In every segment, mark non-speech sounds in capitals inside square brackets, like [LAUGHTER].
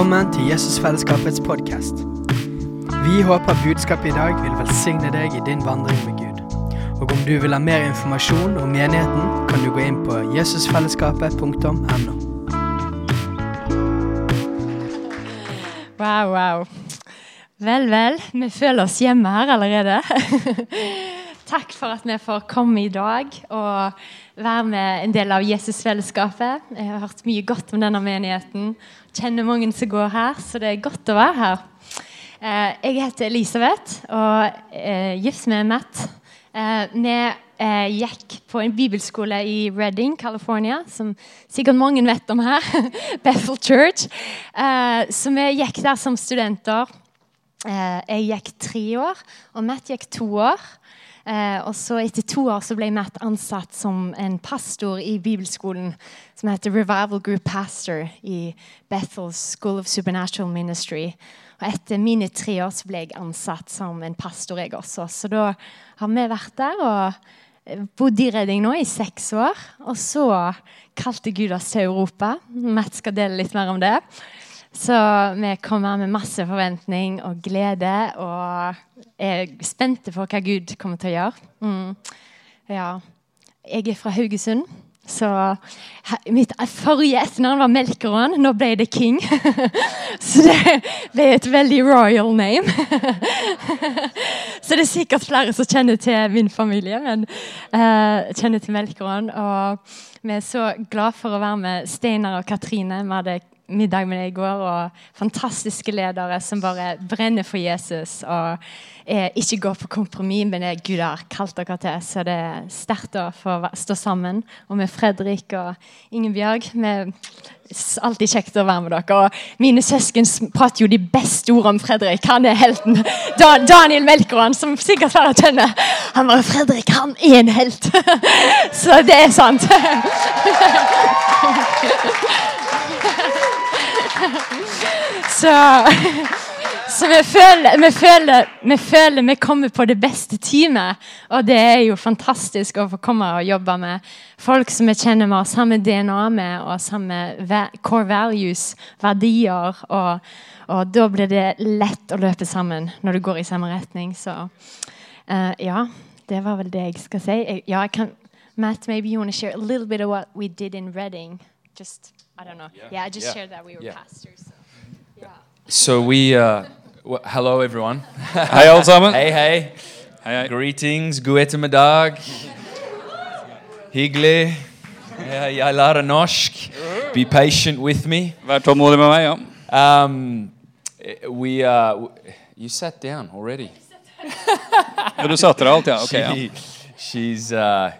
Velkommen til Jesusfellesskapets podkast. Vi håper budskapet i dag vil velsigne deg i din vandring med Gud. Og om du vil ha mer informasjon om menigheten, kan du gå inn på jesusfellesskapet.no. Wow, wow. Vel, vel. Vi føler oss hjemme her allerede. [LAUGHS] Takk for at vi får komme i dag og være med en del av Jesusfellesskapet. Jeg har hørt mye godt om denne menigheten. Kjenner mange som går her, så det er godt å være her. Eh, Jeg heter Elisabeth og er gift med Matt. Eh, Vi eh, gikk på en bibelskole i Redding, California, som sikkert mange vet om her. [LAUGHS] Bethel Church. Eh, Så vi gikk der som studenter. Eh, Jeg gikk tre år, og Matt gikk to år. Eh, og så Etter to år så ble Matt ansatt som en pastor i bibelskolen som heter Revival Group Pastor i Bethel School of Supernatural Ministry. Og Etter mine tre år så ble jeg ansatt som en pastor, jeg også. Så da har vi vært der og bodd i Redding nå i seks år. Og så kalte Gud oss til Europa. Matt skal dele litt mer om det. Så vi kommer med masse forventning og glede og er spente for hva Gud kommer til å gjøre. Mm. Ja. Jeg er fra Haugesund, så mitt forrige etternavn var Melkeråen. Nå ble det King. [LAUGHS] så det ble et veldig royal name. [LAUGHS] så det er sikkert flere som kjenner til min familie, men uh, kjenner til Melkeråen. Og vi er så glad for å være med Steinar og Katrine. Vi hadde middag med deg i går, og fantastiske ledere som bare brenner for Jesus og ikke går på kompromiss med det Gud har kalt dere til. Så det er sterkt å få stå sammen. Og med Fredrik og Ingebjørg s- Alltid kjekt å være med dere. Og mine søsken prater jo de beste ord om Fredrik. Han er helten. Da, Daniel Melkeråen, som sikkert flere kjenner. Han var 'Fredrik, han er en helt'. [LAUGHS] Så det er sant. [LAUGHS] [LAUGHS] Så, så vi, føler, vi, føler, vi føler vi kommer på det beste teamet. Og det er jo fantastisk å få komme og jobbe med folk som vi kjenner med, samme DNA med, og samme core values, verdier. Og, og da blir det lett å løpe sammen når du går i samme retning. Så uh, ja, det var vel det jeg skal si. Jeg, ja, jeg kan, Matt, maybe you want to share a little bit of what we did in Reading. Just, I don't know. Yeah, I just Yeah. shared that we were Yeah. pastors. So. Yeah. So we, uh, w- hello everyone. [LAUGHS] hey, alle sammen. Hey, hey. Hei, hei. Greetings, god ettermiddag. Hyggelig. Ja, Jeg lærer norsk. Be patient with me. Vær tålmodig med meg, ja. Um, we, uh, w- you sat down already. ja du satte deg alt, ja. Ok, ja. She, she's, uh,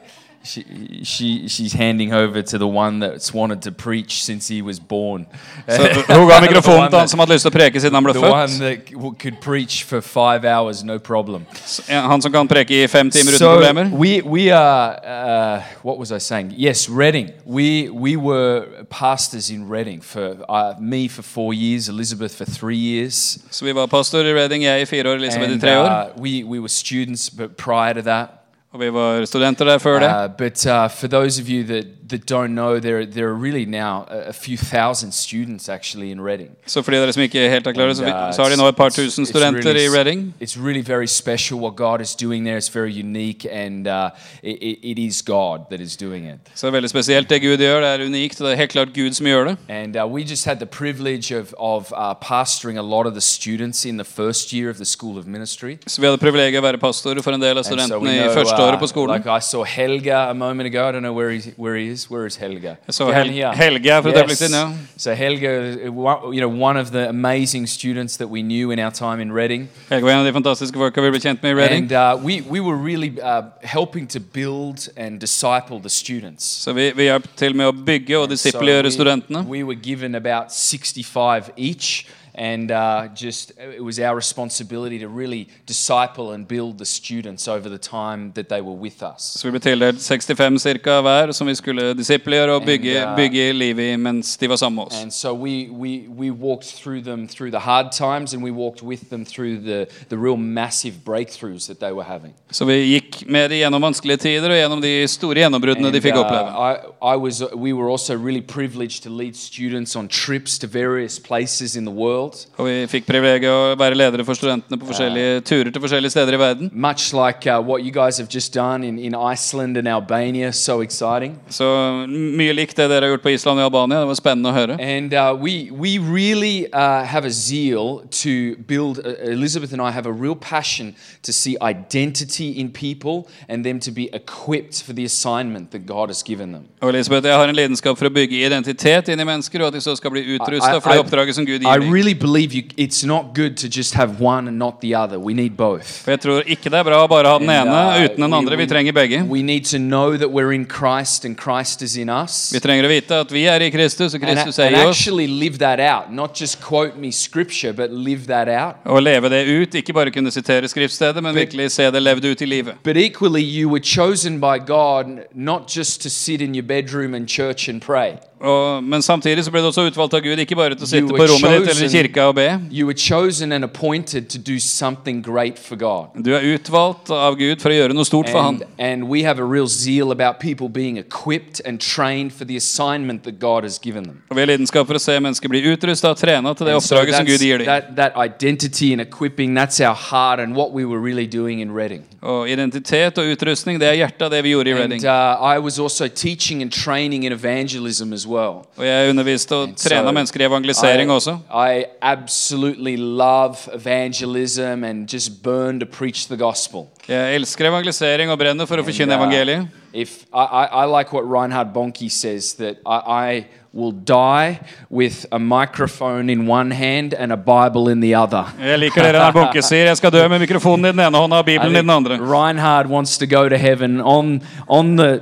she, she, she's handing over to the one that's wanted to preach since he was born. [LAUGHS] Så hun ga The mikrofonen one til han that- som hadde lyst til å preke siden han ble The one that could preach for five hours, no problem. Han som kan preke i fem timer uten So problemer. we we are uh, what was I saying? Yes, Reading. We we were pastors in Reading for uh, me for four years, Elizabeth for three years, Så vi var pastor i Reading, jeg i fire år, Elisabeth i tre år. uh, we we were students. But prior to that, Og vi var studenter der før det. uh, but uh, for those of you that, that don't know, there there are really now a, few thousand students actually in Reading. Så for de dere som ikke helt er klare, så, vi, uh, så har de nå et par tusen studenter really i Reading. It's really very special what God is doing there. It's very unique, and uh, it, it, is God that is doing it. Så det er veldig spesielt det Gud gjør. Det er unikt, og det er helt klart Gud som gjør det. And uh, we just had the privilege of, of uh, pastoring a lot of the students in the first year of the School of Ministry. Så vi hadde privilegiet å være pastor for en del av so studentene i første uh, på skolen. like I saw Helga a moment ago. I don't know where he, where he is. Where is Helga? Jeg så Down Hel here. Helge for et øyeblikk siden, ja. So Helga, you know, one of the amazing students that we knew in our time in Reading. Helge var en av de fantastiske folka vi ble kjent med i Reading. And uh, we, we were really uh, helping to build and disciple the students. Så vi, vi hjalp til med og So disippelgjøre we, studentene. we were given about 65 each, And uh, just it was our responsibility to really disciple and build the students over the time that they were with us. Så vi ble tildelt 65 cirka hver, som vi skulle disippelgjøre og bygge, And, uh, bygge livet i mens de var sammen med oss. And so we, we, we walked through them through the hard times and we walked with them through the, the real massive breakthroughs that they were having. Så vi gikk med de gjennom vanskelige tider og gjennom de store gjennombruddene de fikk uh. I, I was, we were also really privileged to lead students on trips to various places in the world. Og vi fikk privilegiet å være ledere for studentene på forskjellige turer til forskjellige steder i verden. Much like uh, what you guys have just done in, in Iceland and Albania, so exciting. Så mye likt det dere har gjort på Island og Albania. Det var spennende å høre. And uh, we, we really uh, have a zeal to build, uh, Elizabeth and I have a real passion to see identity in people and them to be equipped for the assignment that God has given them. Og Elisabeth, Jeg har en lidenskap for å bygge identitet inn i mennesker, og at de så skal bli utrusta for det oppdraget som Gud gir dem. Really believe you, it's not good to just have one and not the other. We need both. For jeg tror ikke det er bra å bare ha den And, ene uh, uten den we- andre. Vi trenger begge. We need to know that we're in Christ and Christ is in us. Vi trenger å vite at vi er i Kristus, og And, Kristus and er i oss. actually live that out. Not just quote me scripture, but live that out. Og leve det ut. Ikke bare kunne sitere skriftstedet, men virkelig se det levd ut i livet. But equally, you were chosen by God not just to sit in your bedroom and church and pray. Og, men samtidig så ble du også utvalgt av Gud, ikke bare til å sitte på rommet ditt eller i kirka og be. You were chosen and appointed to do something great for God. Du er utvalgt av Gud for å gjøre noe stort for And, Han. and we have a real zeal about people being equipped and trained for the assignment that God has given them. Og vi har lidenskap for å se mennesker bli utrustet og trenet til det And so oppdraget som that's- Gud gir dem. that, that identity and equipping, that's our heart and what we were really doing in Reading. Og identitet og utrustning, det er hjertet av det vi gjorde i Reading. And uh, I was also teaching and training in evangelism as well. Og jeg underviste og trena so mennesker i evangelisering I, også. I absolutely love evangelism and just burn to preach the gospel. Jeg elsker evangelisering og brenner for å forkynne uh, evangeliet. if I, I, I like what Reinhard Bonnke says that I, I will die with a microphone in one hand and a Bible in the other. Jeg liker det Reinhard Bonke sier. Jeg skal dø med mikrofonen i den ene hånda og Bibelen i den andre. Reinhard wants to go to heaven on on the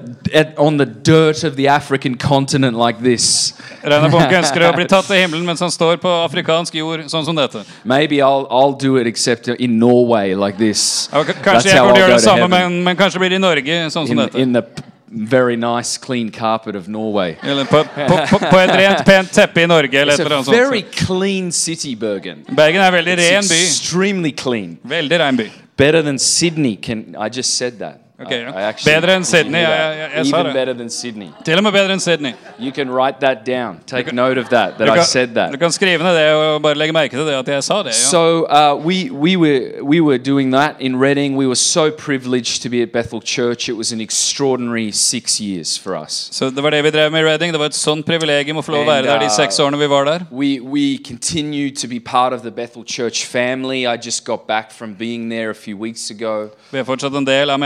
on the dirt of the African continent like this. Reinhard ønsker å bli tatt til himmelen mens han står på afrikansk jord, sånn som dette. Maybe I'll I'll do it except in Norway like this. Og k- That's kanskje jeg how burde gjøre go det to samme, men, men kanskje blir det i Norge, sånn som in, dette. in the very nice clean carpet of Norway. [LAUGHS] Eller på, på, på, på et rent, pent teppe i Norge, eller It's et eller a annet sånt. very clean city, Bergen. Bergen er en veldig ren It's by. extremely clean. Veldig ren by. Better than Sydney. Can I just said that? Okay, I- I actually- Bedre enn Sydney, Jeg, jeg, jeg sa Even det. better than Sydney. Til og med bedre enn Sydney. You can write that down. Take note of that. That Du I kan, said that. du kan skrive ned det og bare legge merke til det at jeg sa det. Ja. So uh, we we were we were doing that in Reading. We were so privileged to be at Bethel Church. It was an extraordinary six years for us. Så det var det vi drev med i Reading. Det var et sånt privilegium å få lov å And, være der de uh, seks årene vi var der. We we continued to be part of the Bethel Church family. I just got back from being there a few weeks ago. Vi er fortsatt en del av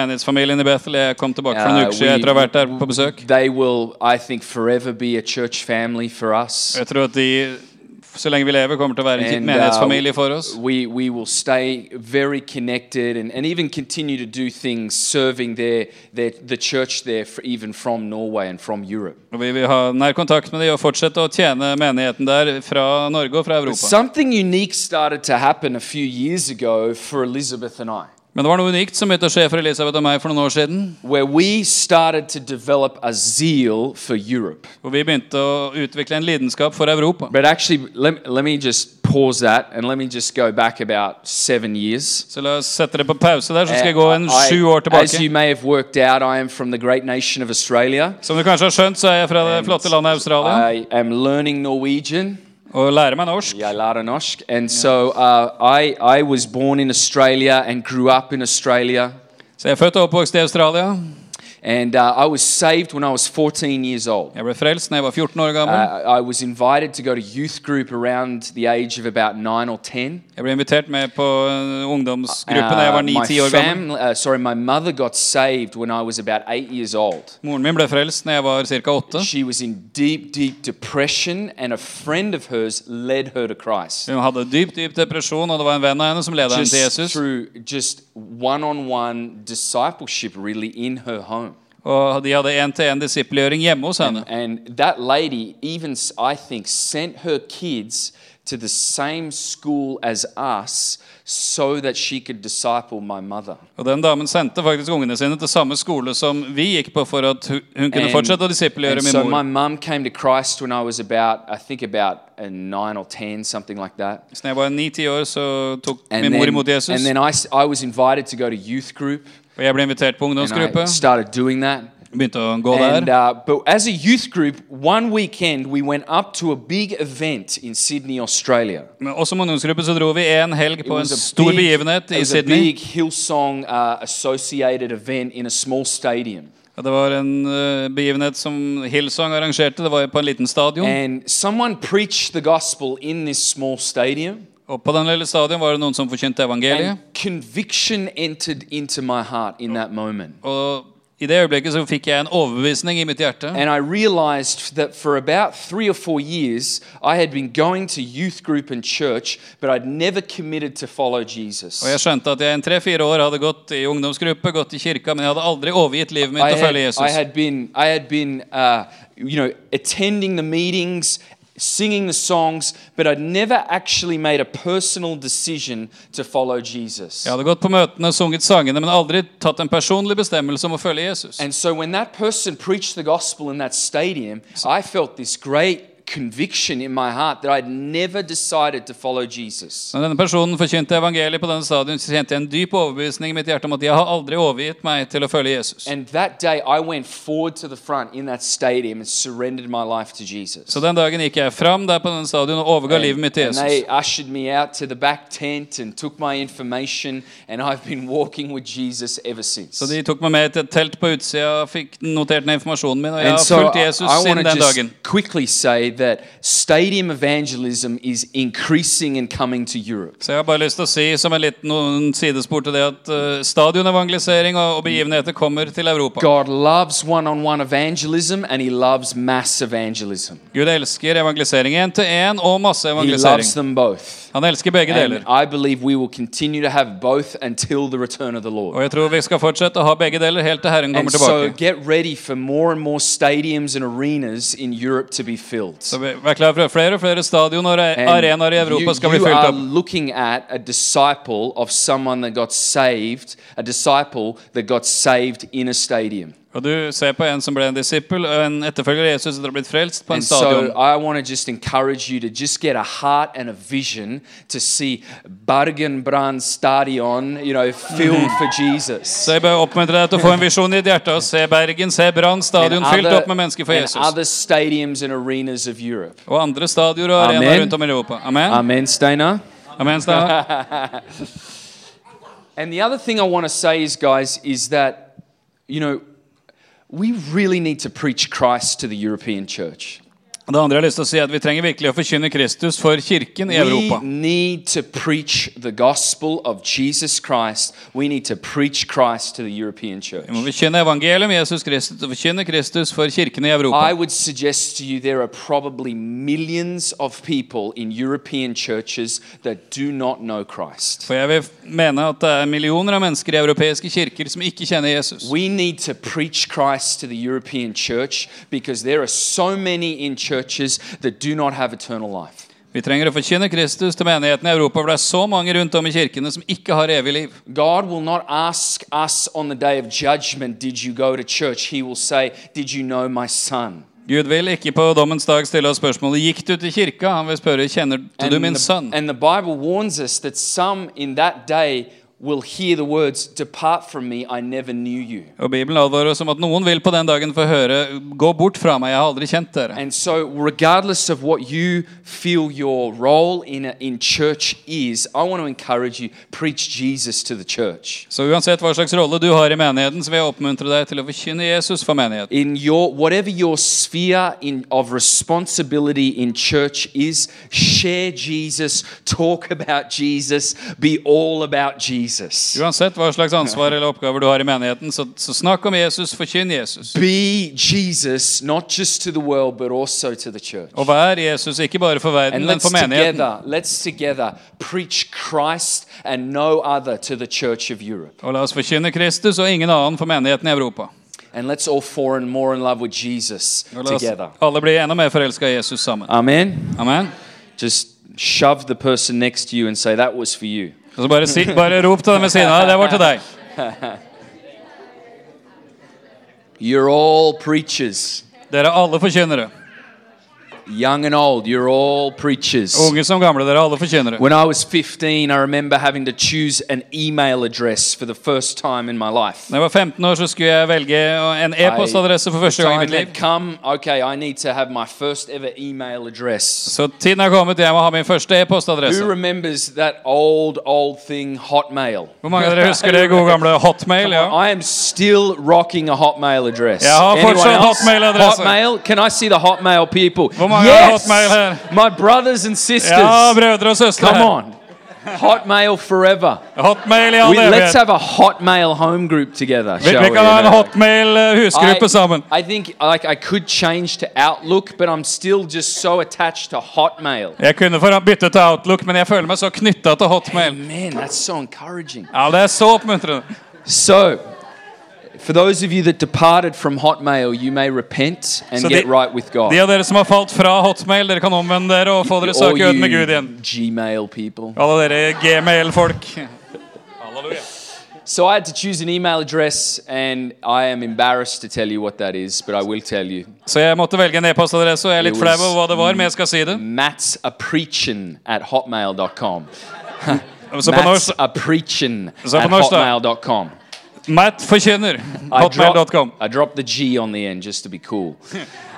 i Bethel. Jeg kom tilbake for Uh, siden etter å ha vært der på besøk. They will, I think, forever be a church family for us. Jeg tror at de, så lenge vi lever, kommer til å være en And, menighetsfamilie for oss. we, we will stay very connected and, and even continue to do things serving their, their, the church there, for, even from Norway and from Europe. Og vi vil ha nær kontakt med dem og fortsette å tjene menigheten der fra Norge og fra Europa. something unique started to happen a few years ago for Elizabeth and I, Men det var noe unikt som begynte å skje for Elisabeth og meg for noen år siden. where we started to develop a zeal for Europe. Hvor vi begynte å utvikle en lidenskap for Europa. But actually, let, let me just pause that and let me just go back about seven years. Så la oss sette det på pause der, så skal jeg gå en Uh, sju år as you tilbake. may have worked out, I am from the great nation of Australia. Som du kanskje har skjønt, så er jeg fra det flotte landet Australia. I am learning Norwegian. Og lære meg norsk. Jeg lærer norsk. And so uh, I, I was born in Australia and grew up in Australia. Så jeg er født og oppvokst i Australia. And uh, I was saved when I was 14 years old. Jeg ble frelst når jeg var 14 år Uh, gammel. I was invited to go to youth group around the age of about 9 or 10. Jeg ble invitert med på ungdomsgruppen ungdomsgruppe da jeg var Uh, my 9-10 år gammel. family, uh, sorry, my mother got saved when I was about 8 years old. Moren min ble frelst når jeg var ca. 8. She was in deep, deep depression, and a friend of hers led her to Christ. Hun hadde dyp dyp depresjon, og det var en venn av henne som ledet henne til Jesus. through just one on one discipleship, really, in her home. Og de hadde en-til-en-disippelgjøring hjemme hos henne. And that lady, even I think, sent her kids to the same school as us so that she could disciple my mother. Og den damen sendte faktisk ungene sine til samme skole som vi gikk på, for at hun kunne fortsette å disippelgjøre min so min my mor. mum came to Christ when I was about, I think about uh, nine or ten, something like that. Så da jeg var 9-10 år, så tok And min mor then, imot Jesus. and then I, I was invited to go to youth group, Og jeg ble invitert på ungdomsgruppe. Begynte å gå And, der. uh, but as a youth group, one weekend we went up to a big event in Sydney, Australia. Men også som ungdomsgruppe så dro vi en helg It på en stor big, begivenhet it i was a Sydney. big Hillsong uh, associated event in a small stadium. Det var en uh, begivenhet som Hillsong arrangerte. Det var på en liten stadion. And someone preached the gospel in this small stadium. Og på den lille stadion var det noen som forkynte evangeliet. And conviction entered into my heart in that moment. Og i det øyeblikket så fikk jeg en overbevisning i mitt hjerte. And I realized that for about three or four years, I had been going to youth group and church, but I'd never committed to follow Jesus. Og jeg skjønte at jeg i tre-fire år hadde gått i ungdomsgruppe, gått i kirka, men jeg hadde aldri overgitt livet mitt til å følge følge I Jesus. had been, I had been uh, you know, attending the meetings, singing the songs, but I'd never actually made a personal decision to follow Jesus. Jeg hadde gått på møtene og sunget sangene, men aldri tatt en personlig bestemmelse om å følge Jesus. And so when that person preached the gospel in that stadium, I felt this great conviction in my heart that I'd never decided to follow Jesus. Når denne personen forkynte evangeliet på denne stadion, kjente jeg en dyp overbevisning i mitt hjerte om at jeg har aldri overgitt meg til å følge Jesus. And that day, I went forward to the front in that stadium and surrendered my life to Jesus. Så den dagen gikk jeg fram der på denne stadion og overga livet mitt til and they ushered me out to the back tent and took my information, and I've been walking with Jesus ever since. Så de tok meg med til et telt på utsida, fikk notert ned informasjonen min, og jeg and siden so dagen. I, so I want to just quickly say that stadium evangelism is increasing and coming to Europe. Så jeg har bare lyst til å si som en liten sidespor til det at uh, stadionevangelisering og, og begivenheter kommer til Europa. God loves one-on-one evangelism, and He loves mass evangelism. Gud elsker evangelisering én til én og masse He evangelisering. loves them both. Han elsker begge And deler. I believe we will continue to have both until the return of the Lord. Og jeg tror vi skal fortsette å ha begge deler helt til Herren kommer And so tilbake. get ready for more and more stadiums and arenas in Europe to be filled. Så vi- vær klar for flere og flere stadion og arenaer i Europa skal bli you fylt are opp. looking at a disciple of someone that got saved, a disciple that got saved in a stadium. Og du ser på en som ble en disippel, en etterfølger av Jesus som har blitt frelst på en And so stadion. I want to just encourage you to just get a heart and a vision to see Bergenbrand Stadion, you know, filled for Jesus. Så jeg bør oppmuntre deg til å få en visjon i ditt hjerte og se Bergen, se Brann stadion fylt opp med mennesker for and Jesus. other stadiums and arenas of Europe. Og andre stadioner og arenaer rundt om i Europa. Amen. Amen, Stainer. Amen. Steinar. [LAUGHS] And the other thing I want to say is, guys, is that, you know, we really need to preach Christ to the European church. Det andre jeg har lyst til å si er at Vi trenger virkelig å forkynne Kristus for kirken i We Europa. need to preach the gospel of Jesus Christ. We need to preach Christ to the European church. Vi må forkynne evangeliet om Jesus Kristus og forkynne Kristus for kirken i Europa. I would suggest to you there are probably millions of people in European churches that do not know Christ. For jeg vil mene at det er millioner av mennesker i europeiske kirker som ikke kjenner Jesus. We need to preach Christ to the European church because there are so many in churches that do not have eternal life. Vi trenger å forkynne Kristus til menigheten i Europa, for det er så mange rundt om i kirkene som ikke har evig liv. God will not ask us on the day of judgment, Did you go to church? He will say, Did you know my son? Gud vil ikke på dommens dag stille oss spørsmålet Gikk du til kirka? Han vil spørre Kjenner du min sønn? and the Bible warns us that some in that day will hear the words, Depart from me, I never knew you. Og Bibelen advarer oss om at noen vil på den dagen få høre Gå bort fra meg, jeg har aldri kjent dere. And so, regardless of what you feel your role in, a, in church is, I want to encourage you preach Jesus to the church. Så uansett hva slags rolle du har i menigheten, så vil jeg oppmuntre deg til å forkynne Jesus for menigheten. In your whatever your sphere in, of responsibility in church is, share Jesus, talk about Jesus, be all about Jesus. Uansett hva slags ansvar eller oppgaver du har i menigheten, så, så snakk om Jesus, forkynn Jesus. Be Jesus, not just to the world, but also to the church. Og vær Jesus, ikke bare for verden, And men let's for menigheten. together, let's together preach Christ and no other to the church of Europe. Og la oss forkynne Kristus og ingen annen for menigheten i Europa. and let's all fall in more in love with Jesus Og la oss together. alle bli enda mer forelska i Jesus sammen. Amen. Amen. Just shove the person next to you and say, That was for you. Så bare, si, bare rop til dem ved siden av deg. Det var til deg. You're all preachers. Dere er alle forkynnere. Young and old, you're all preachers. Unge som gamle, dere er alle forkynnere. When I was 15, I remember having to choose an email address for the first time in my life. I jeg var 15 år, så skulle jeg velge en e-postadresse for første gang i time mitt liv. come, okay, I need to have my first ever email address. Så tiden er kommet. Jeg må ha min første Who remembers that old, old thing, Hotmail? Hvor mange av dere husker det gode gamle Hotmail? Ja. I am still rocking a Hotmail address. Jeg har fortsatt? Hotmail-adresse. Hotmail? Can I see the Hotmail people? Hvor mange har Hotmail her? My brothers and sisters. ja, brødre og søstre. Come on. Hotmail forever. Hotmail i all We, let's have a Hotmail home group together. Vi, vi kan ha en You? Hotmail-husgruppe sammen. I think like I could change to Outlook, but I'm still just so attached to Hotmail. Jeg kunne for bytte til Outlook, men jeg føler meg så knytta til Hotmail. Man, that's so encouraging. Ja, Det er så oppmuntrende. So, for those of you that departed from Hotmail, you may repent and Så get de- right with God. De av dere som har falt fra Hotmail, dere kan omvende dere og få dere søke øden med Gud igjen. Gmail people. Alle dere Gmail-folk. Halleluja. So I had to choose an email address, and I am embarrassed to tell you what that is, but I will tell you. Så jeg måtte velge en e-postadresse, og jeg er litt It flau over hva det var, men jeg skal si det. Matt's a preachin at hotmail.com. [LAUGHS] Matt's a preachin at hotmail.com. Matt forkynner. I dropped, Hotmail.com. I dropped the G on the end just to be cool.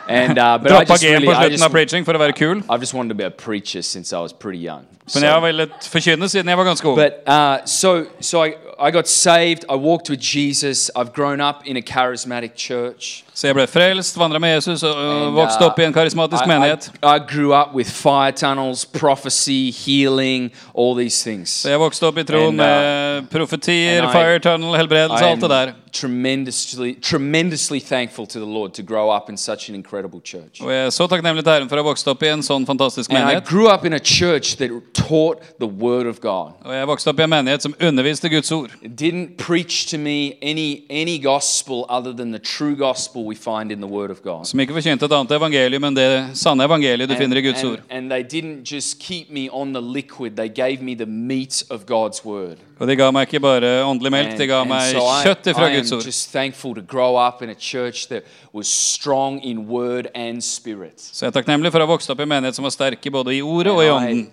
And uh, but I Droppa just G-en really, på I slutten just, av preaching for å være kul. I've just wanted to be a preacher since I was pretty young. Men jeg har So, villet forkynne siden jeg var ganske ung. but uh, so so I, I got saved. I walked with Jesus. I've grown up in a charismatic church. Så jeg ble frelst, vandra med Jesus og vokste uh, opp i en karismatisk menighet. I, I grew up with fire tunnels, prophecy, healing, all these things. Så jeg vokste opp i troen uh, med profetier, fire tunnel, helbredelse, alt det der. tremendously, tremendously thankful to the Lord to grow up in such an incredible church. Og jeg er så takknemlig til Herren for å ha vokst opp i en sånn fantastisk And I menighet. grew up in a church that taught the Word of God. Og jeg vokste opp i en menighet som underviste Guds ord. It didn't preach to me any, any gospel other than the true gospel we find in the Word of God. Som ikke forkynte et annet evangelium enn det sanne evangeliet du finner i Guds and, ord. and they didn't just keep me on the liquid, they gave me the meat of God's Word. Og de ga meg ikke bare åndelig melk, de ga meg so kjøtt fra Guds ord. Så jeg er takknemlig for å ha vokst opp i en menighet som var sterke både i ordet og i ånden.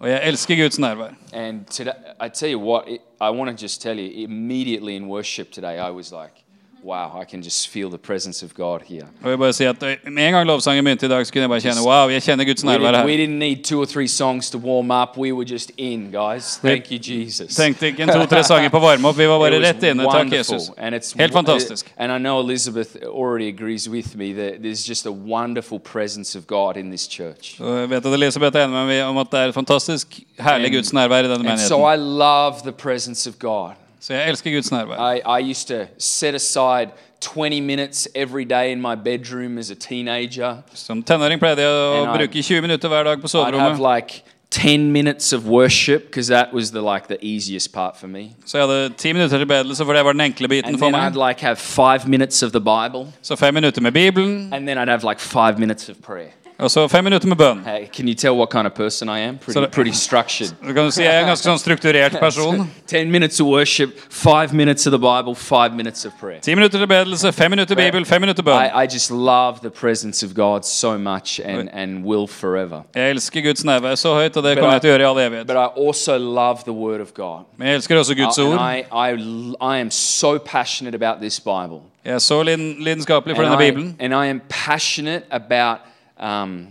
Og jeg elsker Guds nærvær. And today, I tell you what, I want to just tell you, immediately in worship today, I was like, wow, I can just feel the presence of God here. Og jeg bare si at Med en gang lovsangen begynte i dag, så kunne jeg bare kjenne wow, jeg kjenner Guds We, nærvær did, we didn't need two or three songs to warm up. We were just in, guys. Thank you, Jesus. Tenkte ikke en to-tre [LAUGHS] sanger på varme opp, vi var bare It was rett inne. Takk, wonderful, Jesus. And it's Helt fantastisk. And I know Elizabeth already agrees with me that there's just a wonderful presence of God in this church. Jeg vet at Elisabeth er enig med meg om at det er fantastisk herlig Guds nærvær i denne And so. I love the presence of God. Så jeg elsker Guds nærvær. I, I used to set aside 20 minutes every day in my bedroom as a teenager. Som tenåring pleide jeg å And bruke 20 minutter hver dag på I'd have soverommet. like 10 minutes of worship because that was the like the easiest part for me. Så jeg hadde ti minutter til bedelse, for det var den enkle biten And for then meg. Like have 5 minutes of the Bible Så fem minutter med Bibelen, and then I'd have like 5 minutes of prayer. Og så fem minutter med bønn. Hey, can you tell what kind of person I am? Pretty So- pretty structured. Du kan si jeg er en ganske sånn strukturert [LAUGHS] person. Ten minutes of worship, five minutes of the Bible, five minutes of prayer. Ti minutter til bedelse, fem minutter Bibel, fem minutter bønn. I, I just love the presence of God so much and, and will forever. Jeg elsker Guds nærvær så høyt, og det kommer jeg til å gjøre i all evighet. But I also love the Word of God. Men jeg elsker også Guds ord. I, I, I am so passionate about this Bible. Jeg er så lidenskapelig for denne Bibelen. and I am passionate about um,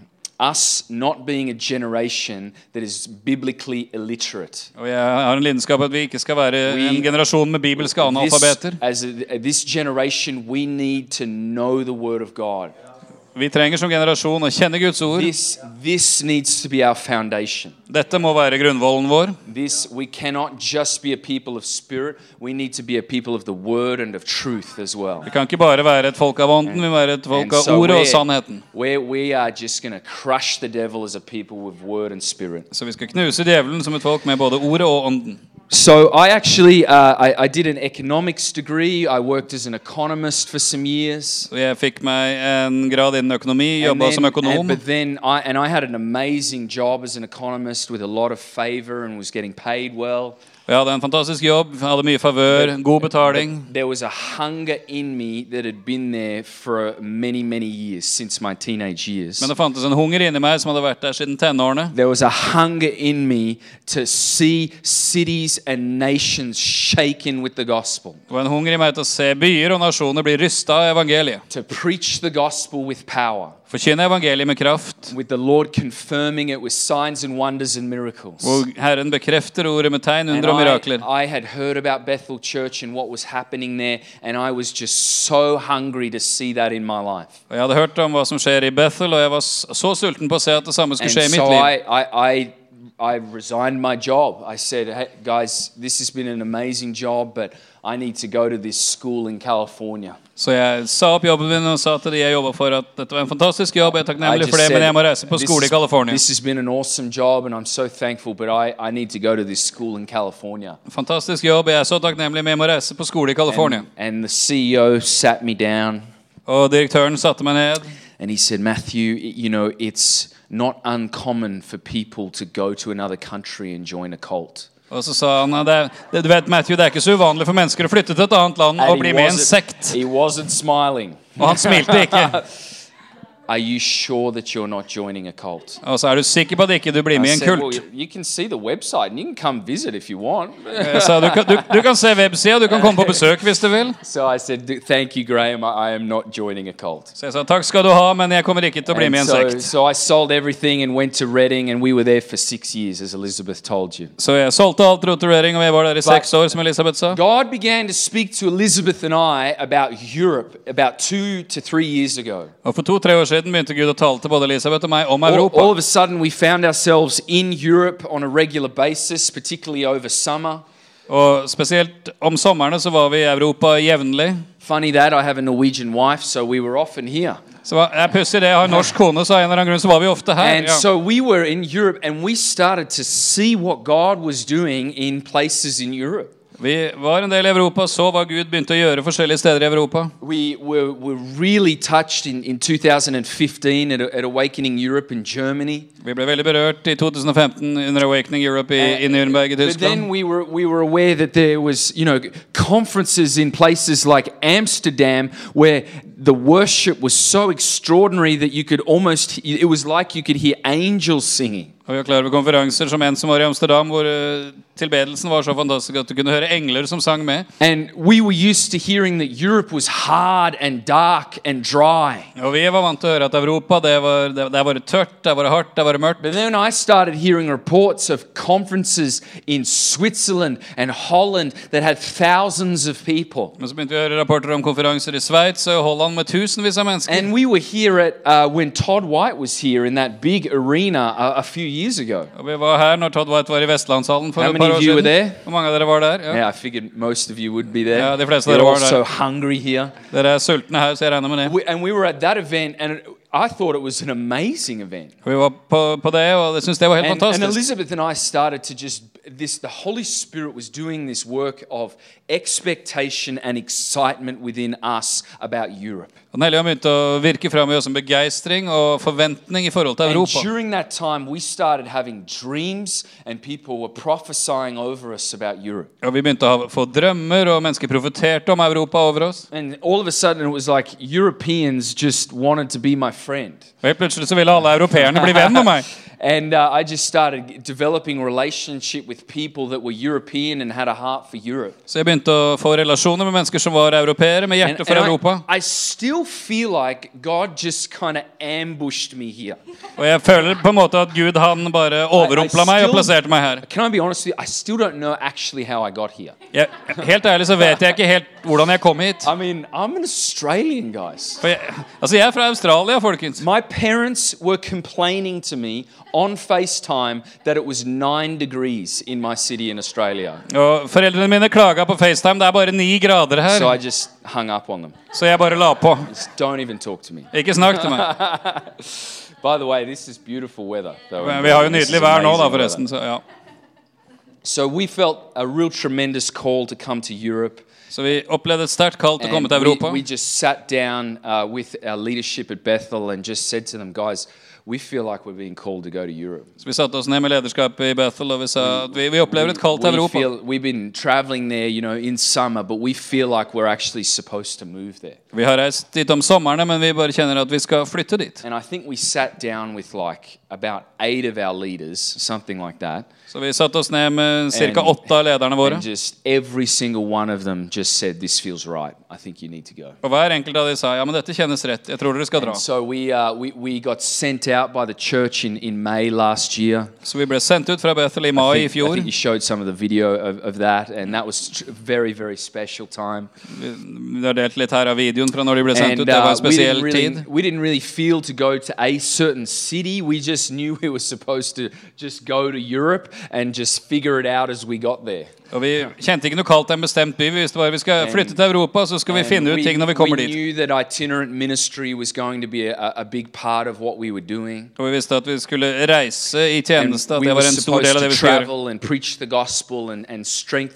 us not being a generation that is biblically illiterate. Og jeg har en lidenskap at vi ikke skal være We- en generasjon med bibelske This, analfabeter. as a, this generation, we need to know the Word of God. Vi trenger som generasjon å kjenne Guds ord. This, this needs to be our foundation. Dette må være grunnvollen vår. This, we cannot just be a people of spirit. We need to be a people of the Word and of truth as well. Vi kan ikke bare være et folk av ånden, vi må være et folk av so ordet og sannheten. We're, we are just going to crush the devil as a people with Word and Spirit. Så vi skal knuse djevelen som et folk med både ordet og ånden. So I actually uh, I, I did an economics degree. I worked as an economist for some years. Så jeg fikk meg en grad innen økonomi, jobba som økonom. and- but then I and I had an amazing job as an economist with a lot of favor and was getting paid well. Jeg hadde en fantastisk jobb, hadde mye favør, god betaling. There was a hunger in me that had been there for many many years since my teenage years. Men det fantes en hunger inni meg som hadde vært der siden tenårene. There was a hunger in me to see cities and nations shaken with the gospel, Det var en hunger i meg til å se byer og nasjoner bli rysta av evangeliet. to preach the gospel with power, Forkynne evangeliet med kraft. with the Lord confirming it with signs and wonders and miracles. Hvor Herren bekrefter ordet med tegn, under og mirakler. I, I had heard about Bethel Church and what was happening there, and I was just so hungry to see that in my life. Og Jeg hadde hørt om hva som skjer i Bethel, og jeg var så sulten på å se at det samme skulle skje i mitt liv. I, I, I, I resigned my job. I said, hey, guys, this has been an amazing job, but I need to go to this school in California. Så jeg sa opp jobben min og sa til de jeg jobba for, at dette var en fantastisk jobb. Jeg er takknemlig for det, men jeg må reise på this, skole i California. this has been an awesome job, and I'm so thankful, but I, I need to go to this school in California. Fantastisk jobb. Jeg er så takknemlig, men jeg må reise på skole i California. And, and the CEO sat me down Og direktøren satte meg ned. and he said, Matthew, you know, it's not uncommon for people to go to another country and join a cult. Og så sa han det, det, Du vet, Matthew, det er ikke så uvanlig for mennesker å flytte til et annet land og bli med i en sekt. Og han smilte ikke. [LAUGHS] Are you sure that you're not joining a cult? Og så er du sikker på at ikke du blir med i en said, well, kult. you, you can see the website and you can come visit if you want. så du kan, du, du kan se websida, du kan komme på besøk hvis du vil. so I said, thank you, Graham. I, am not joining a cult. Så jeg sa takk skal du ha, men jeg kommer ikke til å bli med i en so, sekt. so I sold everything and went to Reading, and we were there for six years, as Elizabeth told you. Så jeg solgte alt, dro til Reading, og jeg var der i seks år, som Elisabeth sa. God began to speak to Elizabeth and I about Europe about two to three years ago. Og for to-tre år siden begynte Gud å tale til både Elisabeth og meg om All, Europa. all of a sudden, we found ourselves in Europe on a regular basis, particularly over summer. Og spesielt om somrene så var vi i Europa jevnlig. Funny that I have a Norwegian wife, so we were often here. Så var- jeg pussig det, jeg har en norsk kone, så av en eller annen grunn så var vi ofte her. And Ja. so we were in Europe and we started to see what God was doing in places in Europe. Vi var en del i Europa, så hva Gud begynte å gjøre forskjellige steder i Europa. We were, were really touched in, in 2015 at, at Awakening Europe in Germany. Vi ble veldig berørt i 2015 under Awakening Europe i, i eh, Nürnberg i But then Tyskland. we were, we were aware that there was, you know, conferences in places like Amsterdam where the worship was so extraordinary that you could almost, it was like you could hear angels singing. Og vi var klar over konferanser som en som var i Amsterdam, hvor eh, tilbedelsen var så fantastisk at du kunne høre engler som sang med. And we were used to hearing that Europe was hard and dark and dry. Og vi var vant til å høre at Europa, det var, det, der var det tørt, der var det hardt, der var det mørkt. But then I started hearing reports of conferences in Switzerland and Holland that had thousands of people. Men så begynte vi å høre rapporter om konferanser i Sveits og Holland med tusenvis av mennesker. And we were here at uh, when Todd White was here in that big arena a, a few years ago. Og vi var her når Todd White var i Vestlandshallen for How et many par of år you were siden. there? Hvor mange av dere var der? Ja. Yeah, I figured most of you would be there. Yeah, de fleste You're dere var all so der. hungry here. Dere er sultne her, så jeg regner med det. We, and we were at that event, and I thought it was an amazing event. Vi var på, på det, og jeg syns det var helt And, and fantastisk. Elizabeth and I started to just this. The Holy Spirit was doing this work of expectation and excitement within us about Europe. Den hellige ånd begynte å virke fram i oss en begeistring og forventning i forhold til Europa. during that time, we started having dreams, and people were prophesying over us about Europe. Og Vi begynte å få drømmer, og mennesker profeterte om Europa over oss. And all of a sudden, it was like Europeans just wanted to be my friend. Og helt plutselig så ville alle europeerne bli venn med meg. [LAUGHS] And uh, I just started developing relationship with people that were European and had a heart for Europe. Så jeg begynte å få relasjoner med mennesker som var europeere, med And, hjerte for and Europa. I, I still feel like God just kind of ambushed me here. Og jeg føler på en måte at Gud han bare overrumpla meg og plasserte meg her. Can I be honest with you? I still don't know actually how I got here. Jeg, helt ærlig så vet jeg ikke helt hvordan jeg kom hit. I mean, I'm an Australian, guys. For jeg, altså jeg er fra Australia, folkens. My parents were complaining to me on FaceTime that it was nine degrees in my city in Australia. Og Foreldrene mine klaga på FaceTime. Det er bare ni grader So I her. just hung up on them. Så jeg bare la på. Just don't even talk to me. Ikke snakk til meg. [LAUGHS] By the way, this is beautiful weather. though. Vi har jo nydelig vær nå, da, forresten. Så ja. So we felt a real tremendous call to come to Europe. Så vi opplevde et sterkt kall til å komme And til we, just sat down uh, with our leadership at Bethel and just said to them, guys, we feel like we're being called to go to Europe. Så vi satte oss ned med lederskapet i Bethel og vi sa at vi, vi opplever et kall til We Europa. feel, we've been traveling there, you know, in summer, but we feel like we're actually supposed to move there. Vi har reist dit om somrene, men vi bare kjenner at vi skal flytte dit. And I think we sat down with like about eight of our leaders, something like that. Så vi satte oss ned med ca. Åtte av lederne våre. And just every single one of them just said, This feels right. I think you need to go. Og hver enkelt av de sa ja, men dette kjennes rett. Jeg tror dere skal dra. And so we, uh, we, we got sent out by the church in, in May last year. Så vi ble sendt ut fra Bethel i mai i think, I fjor. think you showed some of the video of, of that, and that was very, very special time. Vi har delt litt her av videoen fra når de ble sendt ut. Det var uh, en spesiell didn't really, tid. we didn't really feel to go to a certain city. We just knew we were supposed to just go to Europe and just figure it out as we got there. Og vi kjente ikke noe kaldt en bestemt by. Vi visste bare vi skal flytte til Europa, så skal vi finne ut ting når vi kommer dit. knew that itinerant ministry was going to be a, a big part of what we were doing. Og vi visste at vi skulle reise i tjeneste, at det var en stor del av det vi skulle gjøre. and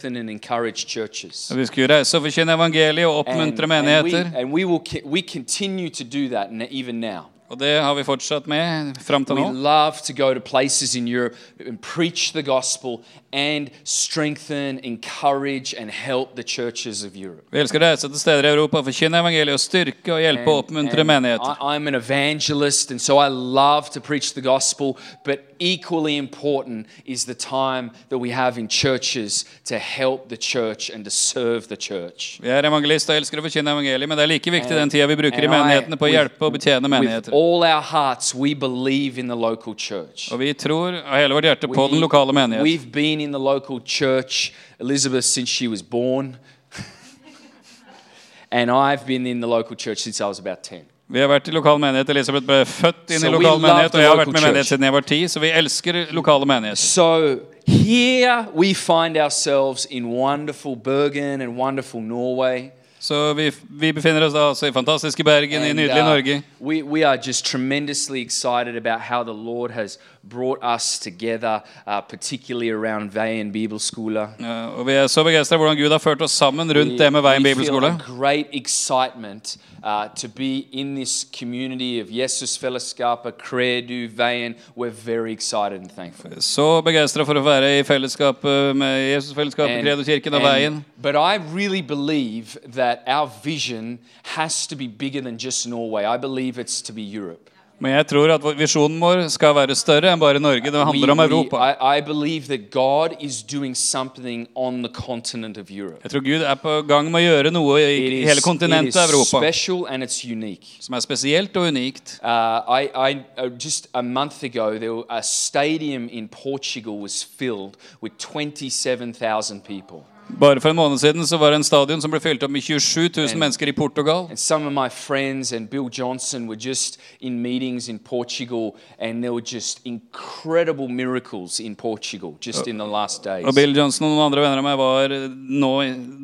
and, and and. Og Vi skulle reise og forkynne evangeliet og oppmuntre menigheter. And we will we continue to do that even now. Og det har vi fortsatt med fram til We love to go to places in Europe and preach the gospel and strengthen, encourage, and help the churches of Europe. Vi elsker å reise til steder i Europa, forkynne evangeliet og styrke og hjelpe og oppmuntre And menigheter. I, I'm an evangelist, and so I love to preach the gospel. But equally important is the time that we have in churches to help the church and to serve the church. Vi er evangelister og elsker å forkynne evangeliet, men det er like viktig den tida vi bruker i And I- menighetene på å with- hjelpe og betjene With all our hearts, we believe in the local church. Og vi tror av hele vårt hjerte på den lokale menighet. We've been in the local church, Elizabeth, since she was born. [LAUGHS] and I've been in the local church since I was about 10. Vi har vært i lokal menighet. Elisabeth ble født inn i So we lokal menighet, og jeg har vært med menighet siden jeg var ti, så vi elsker lokale menigheter. So here we find ourselves in wonderful Bergen and wonderful Norway. Så vi, vi befinner oss da altså i fantastiske Bergen, i And, nydelige uh, Norge. we, we are just tremendously excited about how the Lord has brought us together, uh, particularly around Veien Bibelskole. Og vi er så begeistra hvordan Gud har ført oss sammen rundt det med Veien we feel bibelskole. a great excitement uh, to be in this community of Jesus Fellesskapet, Credu, Veien. We're very excited and thankful. Så begeistra for å være i fellesskapet med Jesusfellesskapet, Credu-kirken og Veien. but I really believe that our vision has to be bigger than just Norway. I believe it's to be Europe. Men jeg tror at vår- visjonen vår skal være større enn bare Norge. Det handler om Europa. I, I believe that God is doing something on the continent of Europe. Jeg tror Gud er på gang med å gjøre noe i It i is, hele kontinentet Europa special and it's unique. som er spesielt og unikt. Uh, uh, just a month ago, there a stadium in Portugal was filled with 27,000 people. Bare for en måned siden så var det en stadion som ble fylt opp med 27 000 mennesker i Portugal. And some of my friends and Bill Johnson were just in meetings in Portugal, and there were just incredible miracles in Portugal just in the last days. Og Bill Johnson og noen andre venner av meg var nå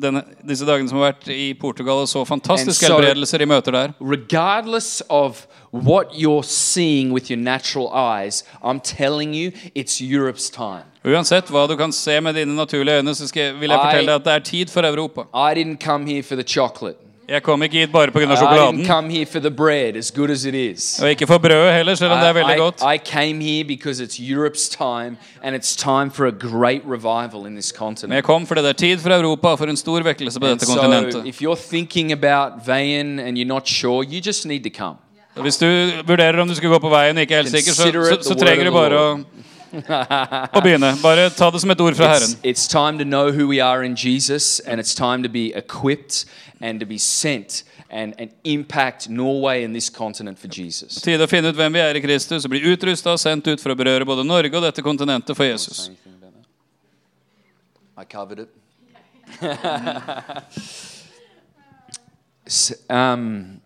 denne, disse dagene som har vært i Portugal og så fantastiske And so- helbredelser i møter der. What you're seeing with your natural eyes, I'm telling you, it's Europe's time. Uansett hva du kan se med dine naturlige øyne, så skal, vil jeg fortelle deg at det er tid for Europa. I didn't come here for the chocolate. Jeg kom ikke hit bare pga. I sjokoladen. come here for the bread, as good as it is. Og ikke for brødet heller, selv om det er veldig godt. I, I came here because it's Europe's time, and it's time for a great revival in this Men jeg kom fordi det er tid for Europa for en stor vekkelse på dette so, kontinentet. if you're thinking about Veien and you're not sure, you just need to come. Hvis du vurderer om du skal gå på veien og ikke er helt sikker, så, så, så trenger du bare å, å begynne. Bare ta det som et ord fra Herren. it's time to know who we are in Jesus, and it's time to be equipped and to be sent and, and impact Norway and this continent for Jesus. Tid å finne ut hvem vi er i Kristus og bli utrusta og sendt ut for å berøre både Norge og dette kontinentet for Jesus. I covered it. [LAUGHS] Um,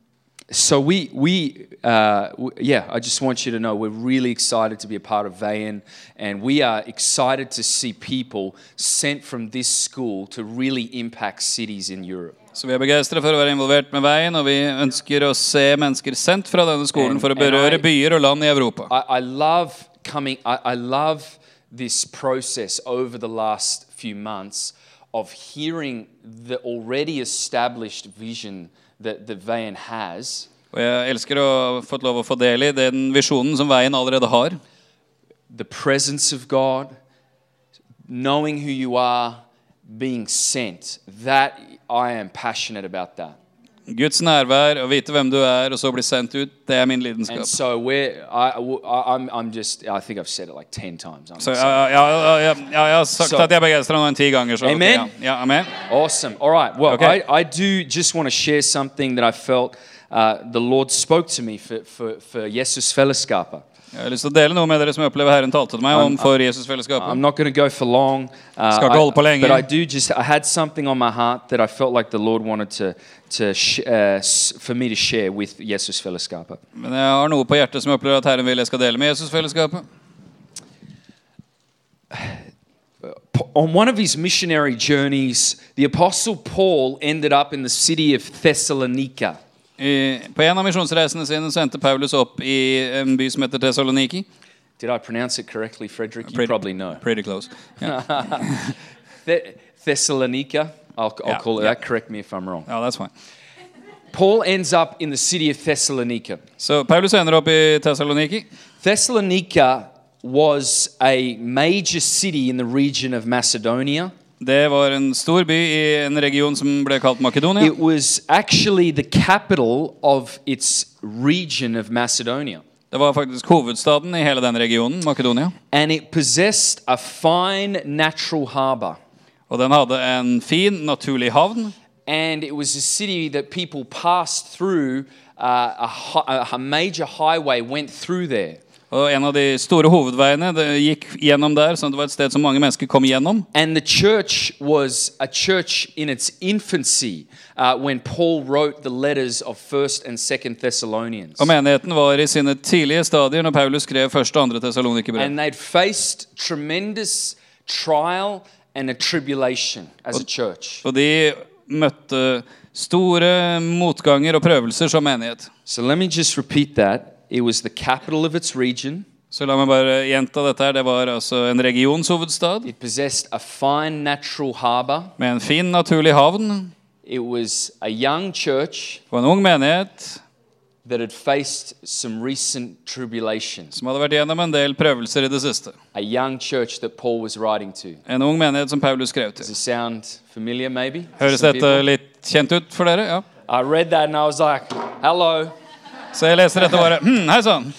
so we we uh, yeah, I just want you to know we're really excited to be a part of Veien, and we are excited to see people sent from this school to really impact cities in Europe. Så vi er begeistra for å være involvert med veien, og vi ønsker å se mennesker sendt fra denne skolen for å berøre I- byer og land i Europa. I, I love coming. I, I love this process over the last few months of hearing the already established vision that the van has, Og jeg elsker å ha fått lov å få del i den visjonen som veien allerede har. the presence of God, knowing who you are, being sent. That I am passionate about that. Guds nærvær, å vite hvem du er, og så bli sendt ut, det er min lidenskap. so I, I, I'm, I'm just, I think I've said it like 10 times. I'm Så so- ja, ja, ja, ja, ja, jeg har sagt Så- at jeg er begeistra noen ti ganger. Så, Amen. ja. ja, amen. Awesome. All right. Well, Okay. I, I do just want to share something that I felt uh, the Lord spoke to me for, for, for Jesus Fellowskapper. Jeg har lyst til å dele noe med dere som jeg opplever Herren talte til meg om for Jesusfellesskapet. I'm not going to go for long. Uh, Skal ikke holde på lenge. but I do just, I had something on my heart that I felt like the Lord wanted to, to uh, for me to share with Jesus Fellowskapper. Men jeg har noe på hjertet som jeg opplever at Herren vil jeg skal dele med Jesusfellesskapet. On one of his missionary journeys, the Apostle Paul ended up in the city of Thessalonica. På en av misjonsreisene sine sendte Paulus opp i en by som heter Tessaloniki. Did I pronounce it correctly, Frederick? You Pretty- probably know. Pretty close. [LAUGHS] Th- Thessalonica. I'll, I'll Yeah, call it yeah. that. Correct me if I'm wrong. ja that's fine. Paul ends up in the city of Thessalonica. Så Paulus ender opp i Tessaloniki. Thessalonica was a major city in the region of Macedonia. Det var en stor by i en region som ble kalt Makedonia. It was actually the capital of its region of Macedonia. Det var faktisk hovedstaden i hele den regionen, Makedonia. And it possessed a fine natural harbor. Og den hadde en fin, naturlig havn. And it was a city that people passed through. Uh, a, a major highway went through there. Og en av de store hovedveiene det gikk gjennom der, så det var et sted som mange mennesker kom gjennom. And the church was a church in its infancy uh, when Paul wrote the letters of 1st and 2nd Thessalonians. Og menigheten var i sine tidlige stadier når Paulus skrev 1. og 2. Tessalonikerbrev. And they'd faced tremendous trial and a tribulation as a church. Og de møtte store motganger og prøvelser som menighet. So let me just repeat that. It was the capital of its region. Så la meg bare gjenta dette her. Det var altså en regionshovedstad It possessed a fine natural harbor. med en fin, naturlig havn. It was a young church Det var en ung menighet that had faced some recent tribulation. som hadde vært gjennom en del prøvelser i det siste. A young church that Paul was writing to. En ung menighet som Paulus skrev Does til. it sound familiar, maybe? Høres dette litt kjent ut for dere? Ja. I read that and I was like, hello. Så jeg leser dette bare hmm, Hei sann!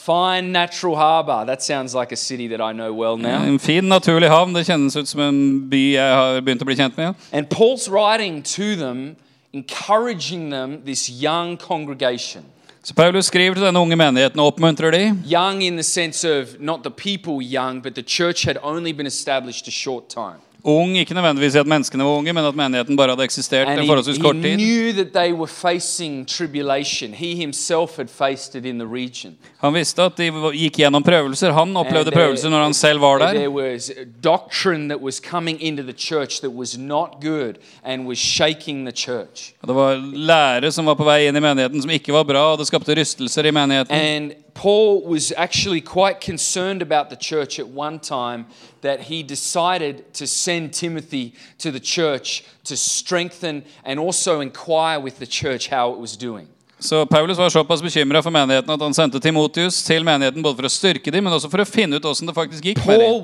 Fine natural harbor. That sounds like a city that I know well now. En fin, naturlig havn. Det kjennes ut som en by jeg har begynt å bli kjent med. Ja. And Paul's writing to them, encouraging them, this young congregation. Så Paulus skriver til denne unge menigheten og oppmuntrer de. Young in the sense of not the people young, but the church had only been established a short time. Ung, ikke nødvendigvis at menneskene var unge, men at menigheten bare hadde eksistert en forholdsvis kort tid. Han visste at de gikk gjennom prøvelser. Han opplevde prøvelser når han selv var der. Og det var lære som var på vei inn i menigheten som ikke var bra, og det skapte rystelser i menigheten. Paul was actually quite concerned about the church at one time that he decided to send Timothy to the church to strengthen and also inquire with the church how it was doing. Så Paulus var såpass bekymra for menigheten at han sendte Timotius til menigheten både for å styrke dem, men også for å finne ut åssen det faktisk gikk med dem.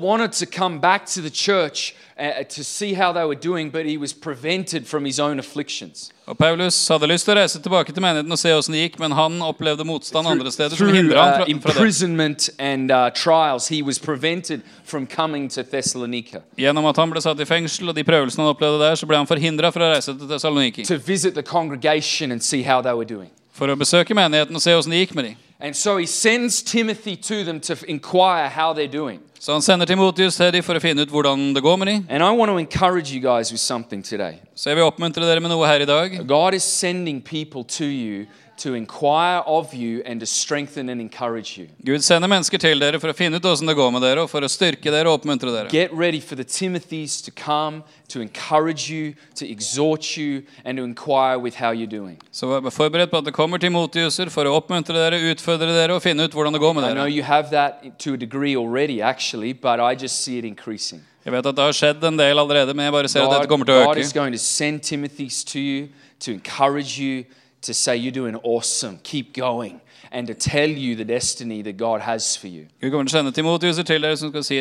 Paul wanted to uh, see how they were doing, but he was prevented from his own afflictions. Og Paulus hadde lyst til å reise tilbake til menigheten og se åssen det gikk, men han opplevde motstand andre steder som hindra uh, ham fra, fra det. imprisonment and uh, trials, he was prevented from coming to Thessalonica Gjennom at han ble satt i fengsel og de prøvelsene han opplevde der, så ble han forhindra fra å reise til Thessaloniki. to visit the congregation and see how they were doing. For å besøke menigheten og se åssen det gikk med dem. And so he sends Timothy to them to inquire how they're doing. Så han sender Timotius til dem for å finne ut hvordan det går med dem. And I want to encourage you guys with something today. Så jeg vil oppmuntre dere med noe her i dag. God is sending people to you to inquire of you and to strengthen and encourage you. Gud sender mennesker til dere for å finne ut hvordan det går med dere, og for å styrke dere og oppmuntre dere. Get ready for the Timothys to come to encourage you, to exhort you, and to inquire with how you're doing. Så vær forberedt på at det kommer Timotiuser for å oppmuntre dere, utfordre dere og finne ut hvordan det går med I know you have that to a degree already, actually, but I just see it increasing. Jeg vet at det har skjedd en del allerede, men jeg bare ser at dette kommer til å God is going to send Timothys to you to encourage you, to say you're doing awesome, keep going, and to tell you the destiny that God has for you. Gud kommer til å sende Timotiuser til dere som skal si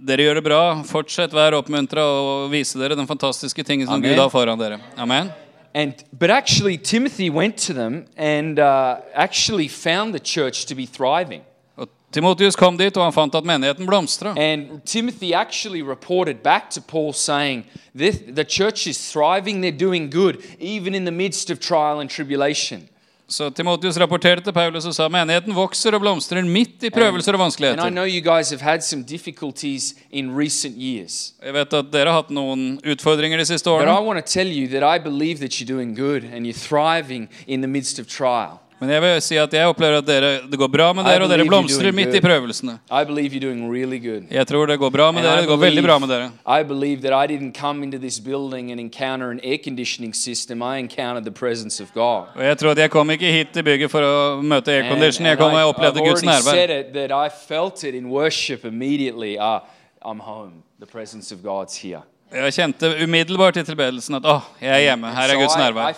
dere gjør det bra, fortsett, vær oppmuntra og vise dere den fantastiske tingen som Amen. Gud har foran dere. Amen. And but actually, Timothy went to them and uh, actually found the church to be thriving. Og Timotius kom dit, og han fant at menigheten blomstra. And Timothy actually reported back to Paul saying, The church is thriving, they're doing good, even in the midst of trial and tribulation. Så Timotius rapporterte til Paulus og sa menigheten vokser og blomstrer midt i prøvelser og vanskeligheter. know you guys have had some difficulties in. Jeg vet at dere har hatt noen utfordringer de siste årene. Men jeg vil si at jeg opplever at dere, det går bra med dere, og dere blomstrer midt i prøvelsene. Really. Jeg tror det går bra med And dere. Det går veldig bra med dere. I believe that I didn't come into this building and encounter an air conditioning system. I encountered the presence of God. Og jeg tror at jeg kom ikke hit til bygget for å møte aircondition. Jeg kom og jeg opplevde Guds said nærvær. it that I felt it in worship immediately. Ah, I'm home. The presence of God's here. Jeg kjente umiddelbart i tilbedelsen at åh, jeg er hjemme. Her er Guds nærvær.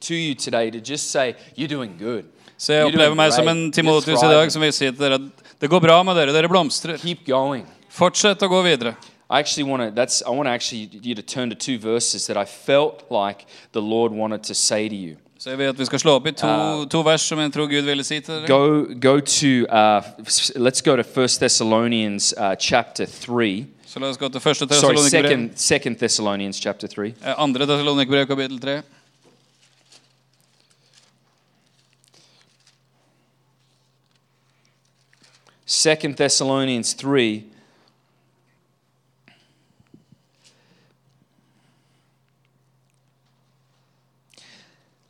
To you today to just say, You're doing good. Så jeg opplever meg som en Timotius i dag som vil si til dere at det går bra med dere. Dere blomstrer. Keep going. Fortsett å gå videre. I actually want to. That's. I want to actually you to turn to two verses that I felt like the Lord wanted to say to you. Så jeg vil at vi skal slå opp i to, to vers som jeg tror Gud ville si til dere. Go. Go to. Uh, let's go to First Thessalonians uh, chapter three. Så la oss gå til 1. Sorry, Thessalonikerbrev. second. Second Thessalonians chapter three. Eh, Andre Thessalonikerbrev kapittel 3. Second Thessalonians three.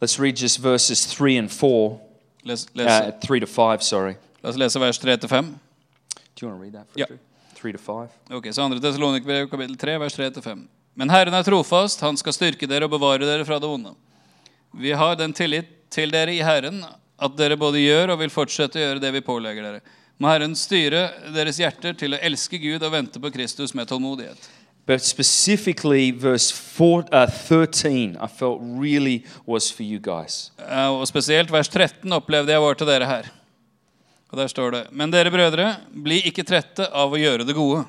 Let's read just verses three and four. Les, Uh, three to five. Sorry. la oss lese vers 3 til 5. Do you want to read that? Yeah. Three to five. Ok, så andre Thessalonikerbrev kapittel 3, vers 3 til 5. Men Herren er trofast, han skal styrke dere og bevare dere fra det onde. Vi har den tillit til dere i Herren at dere både gjør og vil fortsette å gjøre det vi pålegger dere. Må Herren styre deres hjerter til å elske Gud og vente på Kristus med tålmodighet. But specifically, verse four, uh, 13, I felt really was for you guys. Eh, Og spesielt vers 13 opplevde jeg var til dere her. Og der står det Men dere brødre, bli ikke trette av å gjøre det gode.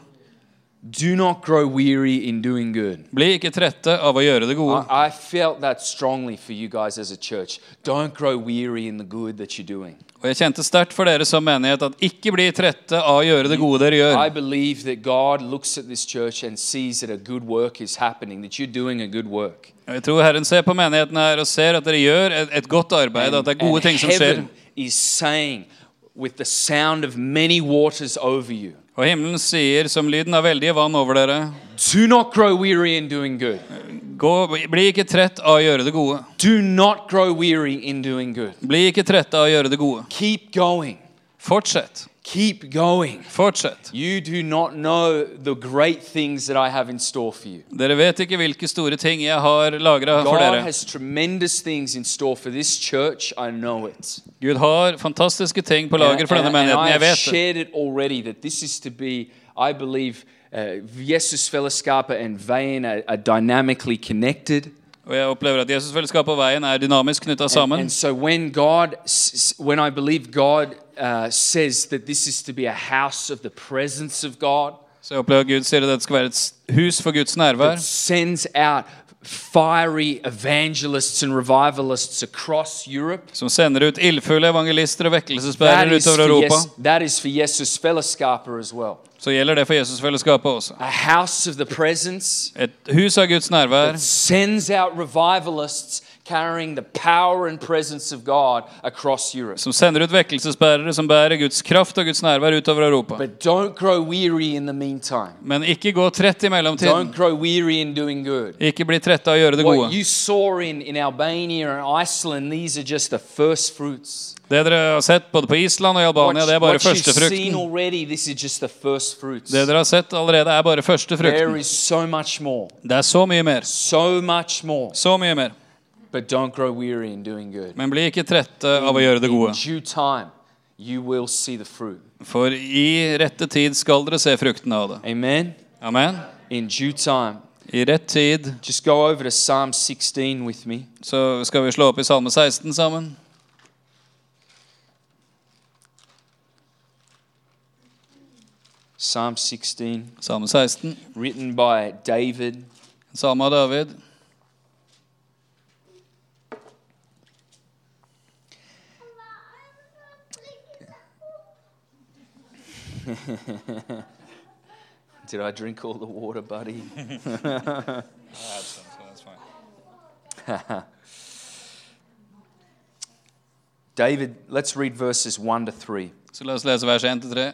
Do not grow weary in doing good. Bli ikke trette av å gjøre det gode. I, I felt that strongly for you guys as a church. Don't grow weary in the good that you're doing. Og jeg kjente sterkt for dere som menighet at ikke bli trette av å gjøre det gode dere gjør. I believe that God looks at this church and sees that a good work is happening, that you're doing a good work. Jeg tror Herren ser på menigheten her og ser at dere gjør et, et godt arbeid, at det er gode ting som skjer. is saying, with the sound of many waters over you, Og himmelen sier som lyden av veldige vann over dere, do not grow weary in doing good. gå, bli ikke trett av å gjøre det gode. Do not grow weary in doing good. Bli ikke trett av å gjøre det gode. Keep going. Fortsett. Keep going. Fortsett. You do not know the great things that I have in store for you. Dere vet ikke hvilke store ting jeg har lagra for God has tremendous things in store for this church. I know it. Gud har fantastiske ting på lager for denne and, and menigheten. I Jeg have vet det. shared it already that this is to be, I believe, uh, Jesus Fellowskapa and Vein are, are dynamically connected. Og jeg opplever at Jesusfellesskapet og veien er dynamisk knytta And, sammen. and so when God, s- s- when I believe God uh, says that this is to be a house of the presence of God, Så opplever Gud sier at dette skal være et hus for Guds nærvær. that sends out fiery evangelists and revivalists across Europe. Som sender ut ildfulle evangelister og That vekkelsesbærere is, utover for Europa. yes, that is for Jesus Fellowskapa as well. Så gjelder det for Jesusfellesskapet også. A house of the presence Et hus av Guds nærvær sends out revivalists carrying the power and presence of God across Europe. Som sender ut vekkelsesbærere som bærer Guds kraft og Guds nærvær utover Europa. But don't grow weary in the meantime. Men ikke gå trett i mellomtiden. Don't grow weary in doing good. Ikke bli trett av å gjøre det What gode. you saw in, in Albania and Iceland, these are just the first fruits. Det dere har sett både på Island og i Albania, det er bare førstefrukten. Det dere har sett allerede, er bare førstefrukten. Det er så mye mer. Så mye mer. But don't grow weary in doing good. Men bli ikke trette av å gjøre det In gode. due time, you will see the fruit. For i rette tid skal dere se fruktene av det. Amen. Amen. In due time. I rett tid Just go over to Psalm 16 with me. så skal vi slå opp i Salme 16 sammen. Psalm 16, Salme 16. written by David. Salme av David. [LAUGHS] Did I drink all the water, buddy? David, let's read verses 1 to 3. Så la oss lese vers 1 til 3.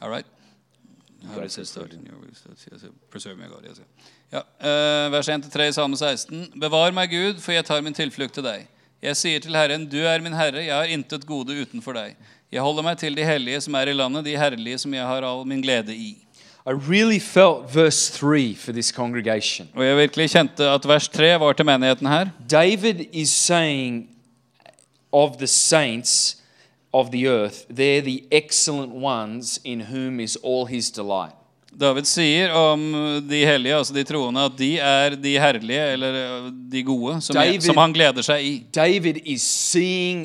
All right. How does it start in your Preserve me, God. Ja, eh, vers 1 til 3 i Salme 16. Bevar meg, Gud, for jeg tar min tilflukt til deg. Jeg sier til Herren, du er min Herre, jeg har intet gode utenfor deg. Jeg holder meg til de hellige som er i landet, de herlige som jeg har all min glede i. I really felt verse 3 for this congregation. Og jeg virkelig kjente at vers 3 var til menigheten her. David is saying of the saints of the earth, they're the excellent ones in whom is all his delight. David sier om de hellige, altså de troende, at de er de herlige, eller eh, de gode, som, David- som han gleder seg i. David is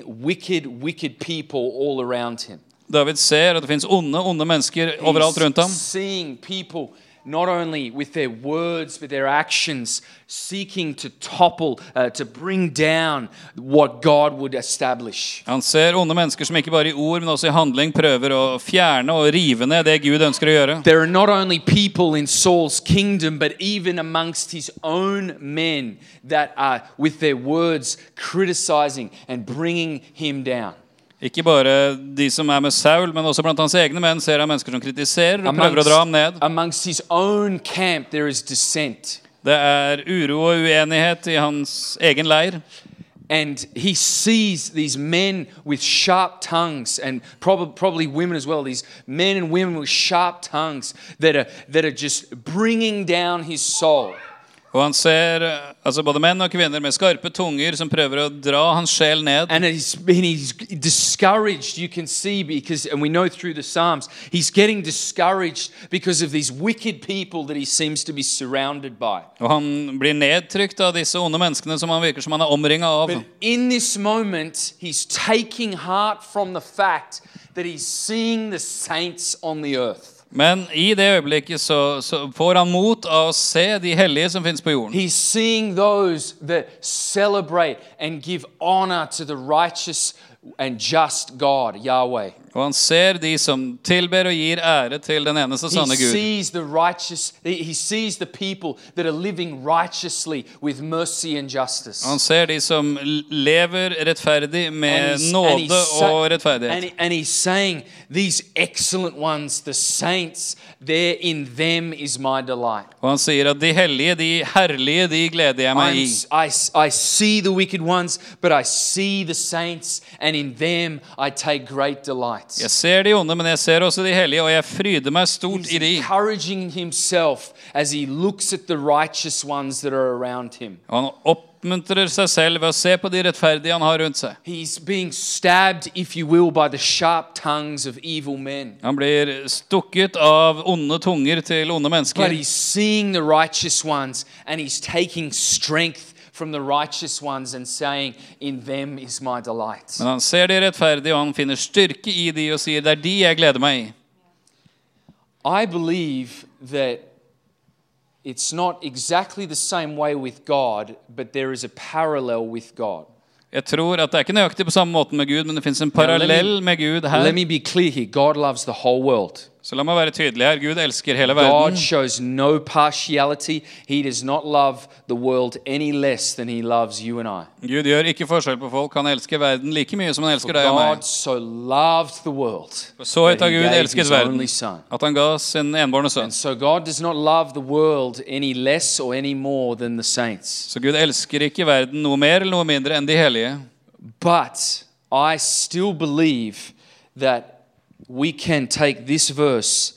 wicked, wicked all him. David ser at det fins onde, onde mennesker overalt rundt ham. He's seeing people not only with their words but their actions seeking to topple, uh, to bring down what God would establish. Han ser onde mennesker som ikke bare i ord, men også i handling prøver å fjerne og rive ned det Gud ønsker å gjøre. There are not only people in Saul's kingdom, but even amongst his own men that are, with their words, criticizing and bringing him down. Ikke bare de som er med Saul, men også blant hans egne menn ser han mennesker som kritiserer og prøver å dra ham ned. amongst his own camp, there is dissent. Det er uro og uenighet i hans egen leir. And he sees these men with sharp tongues, and probably, probably women as well, these men and women with sharp tongues that are, that are just bringing down his soul. Og han ser altså både menn og kvinner med skarpe tunger som prøver å dra hans sjel ned. And he's, and he's discouraged, you can see, because, and we know through the Psalms, he's getting discouraged because of these wicked people that he seems to be surrounded by. Og han blir nedtrykt av disse onde menneskene som han virker som han er omringa av. But in this moment, he's taking heart from the fact that he's seeing the saints on the earth. Men i det øyeblikket så, så får han mot av å se de hellige som finnes på jorden. He's seeing those that celebrate and give honor to the righteous and just God, Yahweh. Og han ser de som tilber og gir ære til den eneste sanne Gud. Han ser de som lever rettferdig med nåde og rettferdighet. he- and he's saying, These excellent ones, the saints, there in them is my delight. Og han sier at de hellige, de herlige, de gleder jeg meg i. I, I see the wicked ones, but I see the saints, and in them I take great delight. Jeg ser de onde, men jeg ser også de hellige, og jeg fryder meg stort He's i de. encouraging himself as he looks at the righteous ones that are around him. Han oppmuntrer seg selv ved å se på de rettferdige han har rundt seg. He's being stabbed, if you will, by the sharp tongues of evil men. Han blir stukket av onde tunger til onde But mennesker. he's seeing the righteous ones and he's taking strength from the righteous ones and saying, In them is my delight. Men han ser de rettferdige, og han finner styrke i de og sier det er de jeg gleder meg i. I believe that it's not exactly the same way with God, but there is a parallel with God. Jeg tror at det er ikke nøyaktig på samme måten med Gud, men det fins en parallell med Gud Let me be clear here God loves the whole world. Så la meg være tydelig her. Gud elsker hele God verden. shows no partiality. He does not love the world any less than he loves you and I. Gud gjør ikke forskjell på folk. Han elsker verden like mye som han elsker deg og God meg. so loved the world Så høyt har Gud elsket verden at han ga sin enbårne sønn. So God does not love the world any less or any more than the saints. Så Gud elsker ikke verden noe mer eller noe mindre enn de hellige. But I still believe that we can take this verse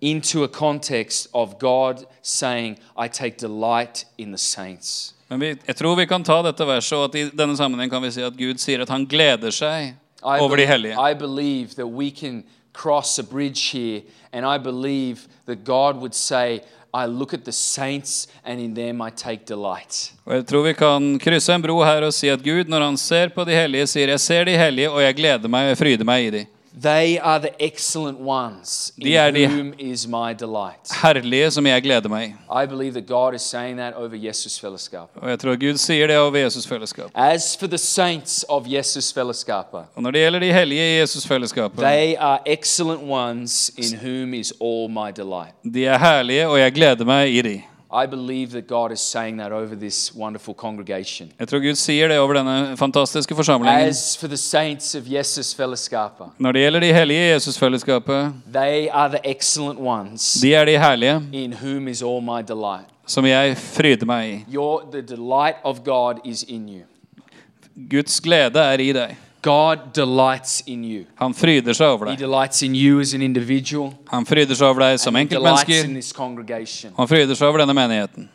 into a context of God saying, I take delight in the saints. Men vi, jeg tror vi kan ta dette verset, og at i denne sammenheng kan vi si at Gud sier at han gleder seg I, over de hellige. I believe that we can cross a bridge here, and I believe that God would say, I look at the saints, and in them I take delight. Og jeg tror vi kan krysse en bro her og si at Gud, når han ser på de hellige, sier jeg ser de hellige, og jeg gleder meg og jeg fryder meg i de. They are the excellent ones, in De er de- whom is my delight. Herlige som jeg gleder meg i. Believe that God is saying that over Jesus Fellowship. Og jeg tror Gud sier det over Jesus-fellesskapet. As for the saints of Jesus Fellowship, Og når det gjelder de hellige i Jesus-fellesskapet, they are excellent ones in whom is all my delight. de er herlige, og jeg gleder meg i de. I believe that God is saying that over this wonderful congregation. Jeg tror Gud sier det over denne fantastiske forsamlingen. As for the saints of Jesus Fellowship, Når det gjelder de hellige i Jesus-fellesskapet, they are the excellent ones de er de herlige in whom is all my delight. som jeg fryder meg i. Your, the delight of God is in you. Guds glede er i deg. God delights in you. Han fryder seg over He deg. delights in you as an individual. Han fryder seg over deg som he enkeltmenneske. Han fryder seg over denne menigheten.